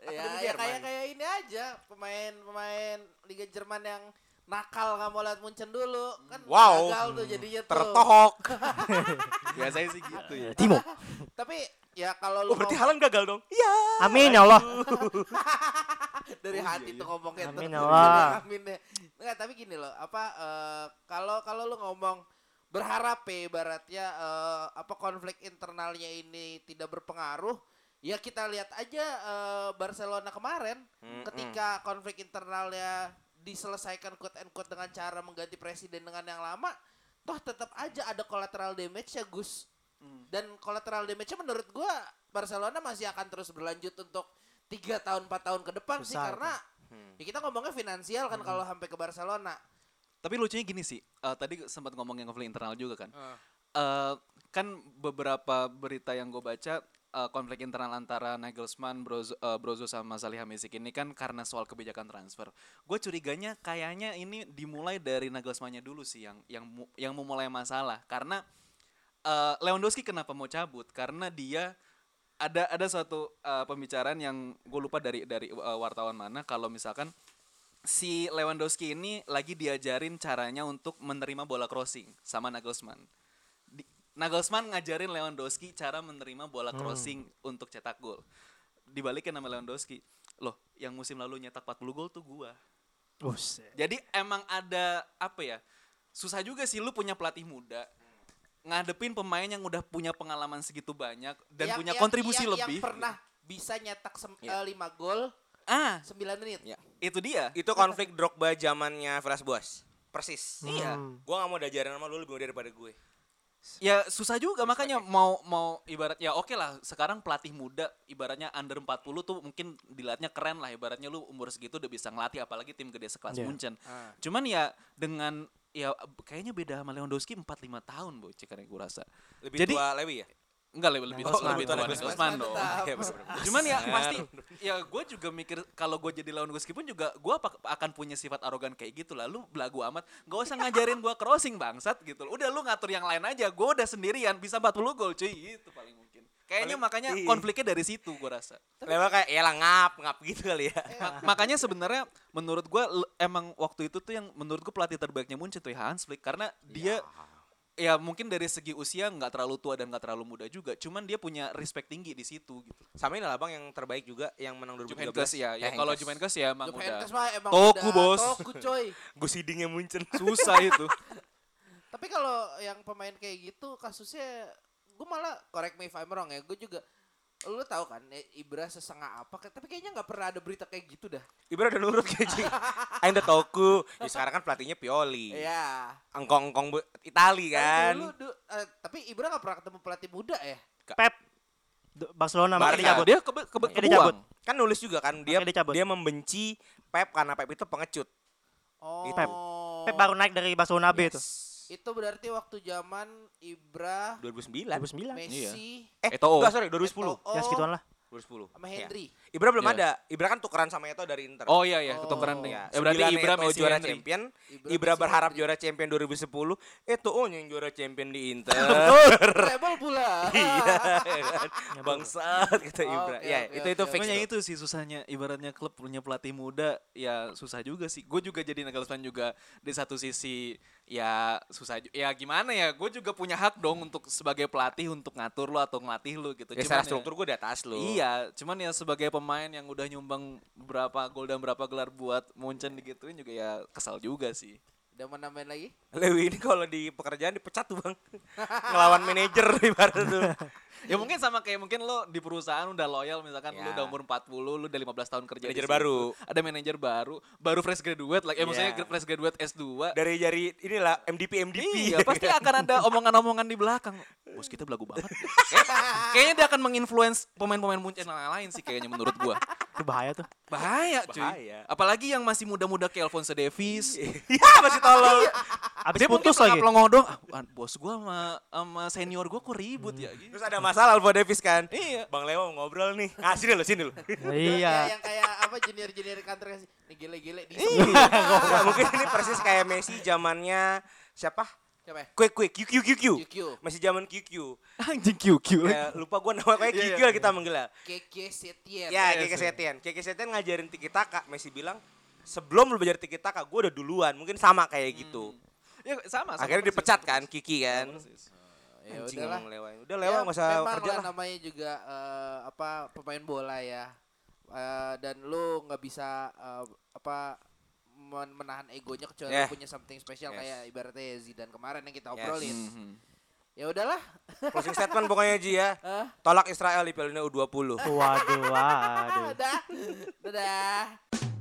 Ya, ya kayak kayak ini aja pemain-pemain Liga Jerman yang nakal nggak mau lihat Munchen dulu kan Wow. gagal tuh jadinya tuh Tertohok. Biasanya sih gitu ya. Timo. Tapi ya kalau lu Oh berarti Haaland gagal dong? Iya. Amin ya Allah. dari hati tuh ngomongnya Amin tuh. ya Allah. Amin ya. Enggak, tapi gini loh, apa eh, kalau kalau lu ngomong berharap ya ibaratnya eh, apa konflik internalnya ini tidak berpengaruh, ya kita lihat aja eh, Barcelona kemarin Mm-mm. ketika konflik internalnya diselesaikan quote and quote dengan cara mengganti presiden dengan yang lama, toh tetap aja ada collateral damage ya Gus. Dan collateral damage-nya menurut gua Barcelona masih akan terus berlanjut untuk tiga tahun 4 tahun ke depan sih Besar, karena ya kita ngomongnya finansial kan kalau sampai ke Barcelona. Tapi lucunya gini sih, eh, tadi sempat ngomong yang konflik internal juga kan. Eh, kan beberapa berita yang gue baca eh, konflik internal antara Nagelsmann, Brozo, eh, Brozo sama Salihamidzic ini kan karena soal kebijakan transfer. Gue curiganya kayaknya ini dimulai dari Nagelsmann-nya dulu sih yang yang yang memulai masalah karena eh, Lewandowski kenapa mau cabut? Karena dia ada ada suatu eh, pembicaraan yang gue lupa dari dari eh, wartawan mana kalau misalkan si Lewandowski ini lagi diajarin caranya untuk menerima bola crossing sama Nagelsmann. Nagelsmann ngajarin Lewandowski cara menerima bola crossing untuk cetak gol. Dibalikin sama Lewandowski. Loh, yang musim lalu nyetak 40 gol tuh gua. Buset. Jadi emang ada apa ya? Susah juga sih lu punya pelatih muda ngadepin pemain yang udah punya pengalaman segitu banyak dan Yang- punya yang- kontribusi yang- lebih. Yang pernah bisa nyetak Iya. 5 gol Ah, 9 menit. Ya. itu dia. Itu konflik Drogba zamannya Villas Boas. Persis. Iya. Hmm. Gua gak mau diajarin sama lu lebih muda daripada gue. Ya susah juga makanya mau mau ibarat ya oke lah sekarang pelatih muda ibaratnya under 40 tuh mungkin dilihatnya keren lah ibaratnya lu umur segitu udah bisa ngelatih apalagi tim gede sekelas Iya. Munchen. Ah. Cuman ya dengan ya kayaknya beda sama Lewandowski 4 5 tahun boy cekarnya gue rasa. Lebih Jadi- tua Lewi ya? Enggak lebih lebih, Nagelsmann. lebih tua Nagelsmann. Nagelsmann dong. Tetap. Iya. Cuman ya pasti ya gue juga mikir kalau gue jadi Lewandowski pun juga gue akan punya sifat arogan kayak gitu lah. Lu belagu amat, gak usah ngajarin gue crossing bangsat gitu. loh. Udah lu ngatur yang lain aja. Gue udah sendirian bisa 40 gol cuy. Itu paling mungkin. Kayaknya Paling- makanya iya. konfliknya dari situ gue rasa. Lewa kayak ya lah ngap, ngap gitu kali ya. Ma- makanya sebenarnya menurut gue emang waktu itu tuh yang menurut gue pelatih terbaiknya Munchen tuh ya Hans Flick karena dia ya mungkin dari segi usia nggak terlalu tua dan nggak terlalu muda juga cuman dia punya respect tinggi di situ gitu Sama ini lah bang yang terbaik juga yang menang 2013. Juventus ya, ya Eh, kalau. Juventus ya emang udah mah emang Toku, udah bos. Toku coy. Gue seedingnya Munchen. susah itu. Tapi kalau yang pemain kayak gitu kasusnya gue malah correct me if I'm wrong ya. Gue juga lu tahu kan eh, Ibra sesengah apa tapi kayaknya nggak pernah ada berita kayak gitu dah. Ibra udah nurut kayak gitu. Aing udah toku. Ya, sekarang kan pelatihnya Pioli. Iya. Engkong-engkong bu- Itali Tapi kan. dulu, du- eh, tapi Ibra nggak pernah ketemu pelatih muda ya. Pep D- Barcelona Barca. makanya dicabut. dia kebe, kebe, Makanya dicabut. kebuang. Kan nulis juga kan dia dicabut. dia membenci Pep karena Pep itu pengecut. Oh. Pep. Pep baru naik dari Barcelona B itu. Itu berarti waktu zaman Ibra, 2009. 2009. Messi, Eh, Eto'o. enggak sorry 2010. Eto'o, Ya segituan lah. 2010. sama Iya. Hendry. Ibra belum Iya. ada. Ibra kan tukeran sama Eto dari Inter. Oh iya iya, Oh. ketukeran nih. Ya, Ya, berarti Ibra Messi juara Henry. champion. Ibra, Ibra berharap Henry. juara champion 2010. Eto'o yang juara champion di Inter. Rebel pula. iya kan? Bangsat kata Oh, Ibra. oke, ya, oke, itu oke, itu fix. Makanya tuh. itu sih susahnya ibaratnya klub punya pelatih muda ya susah juga sih. Gue juga jadi Nagelsmann juga di satu sisi ya susah ya gimana ya gue juga punya hak dong untuk sebagai pelatih untuk ngatur lo atau ngelatih lo gitu. Ya Cuman secara ya- struktur gue di atas lu. Iya, cuman ya sebagai pemain yang udah nyumbang berapa gol dan berapa gelar buat Munchen digituin juga ya kesal juga sih. Udah mau nambahin lagi? Lewi ini kalau di pekerjaan dipecat tuh bang. Ngelawan manajer ibarat tuh. Ya mungkin sama kayak mungkin lo di perusahaan udah loyal misalkan lo Ya. udah umur 40, lo udah 15 tahun kerja di Manajer baru. Ada manajer baru, baru fresh graduate like, ya maksudnya Iya. fresh graduate S2. Dari jari inilah MDP MDP. Iya, pasti akan ada omongan-omongan di belakang. Bos kita belagu banget. Kayak- kayaknya dia akan menginfluence pemain-pemain Munchen yang lain sih kayaknya menurut gua. Itu bahaya tuh. Bahaya cuy. Bahaya. Apalagi yang masih muda-muda kayak Alphonso Davies. Iya masih tolol. Abis dia mungkin putus lagi. pelongo dong. Ah, bos gua sama sama senior gua kok ribut ya gitu. Terus ada masalah Alvo Davis kan. Iya. Bang Leo mau ngobrol nih. Ah sini lo sini lo. Iya. Yang kayak apa junior-junior kantor kasih. Nih gile-gile di Nggak, mungkin ini persis kayak Messi zamannya siapa? Siapa ya? Quick quick QQ QQ. QQ. Masih zaman QQ. Anjing QQ. Kayak lupa gua nama kayak Iya, QQ iya. lah kita manggilnya. Keke Setien. Ya, Iya, sih. Setien. Keke Setien ngajarin tiki taka. Messi bilang sebelum lu belajar tiki taka, gue udah duluan. Mungkin sama kayak gitu. Ya sama, sama Akhirnya dipecat kan. Kiki kan. Persis. ya Anjing udahlah. ngomong Lewa. Udah Lewa Ya, nggak usah memang kerja lah namanya juga eh, apa pemain bola ya. Eh, dan lu nggak bisa eh, apa menahan egonya kecuali Yeah. punya something special Yes. kayak ibaratnya Zidane kemarin yang kita Yes. obrolin. Mhm. Ya udahlah. Closing statement pokoknya Ji ya. Hah? Tolak Israel di Piala Dunia U20. Waduh, waduh. Dadah. Dadah.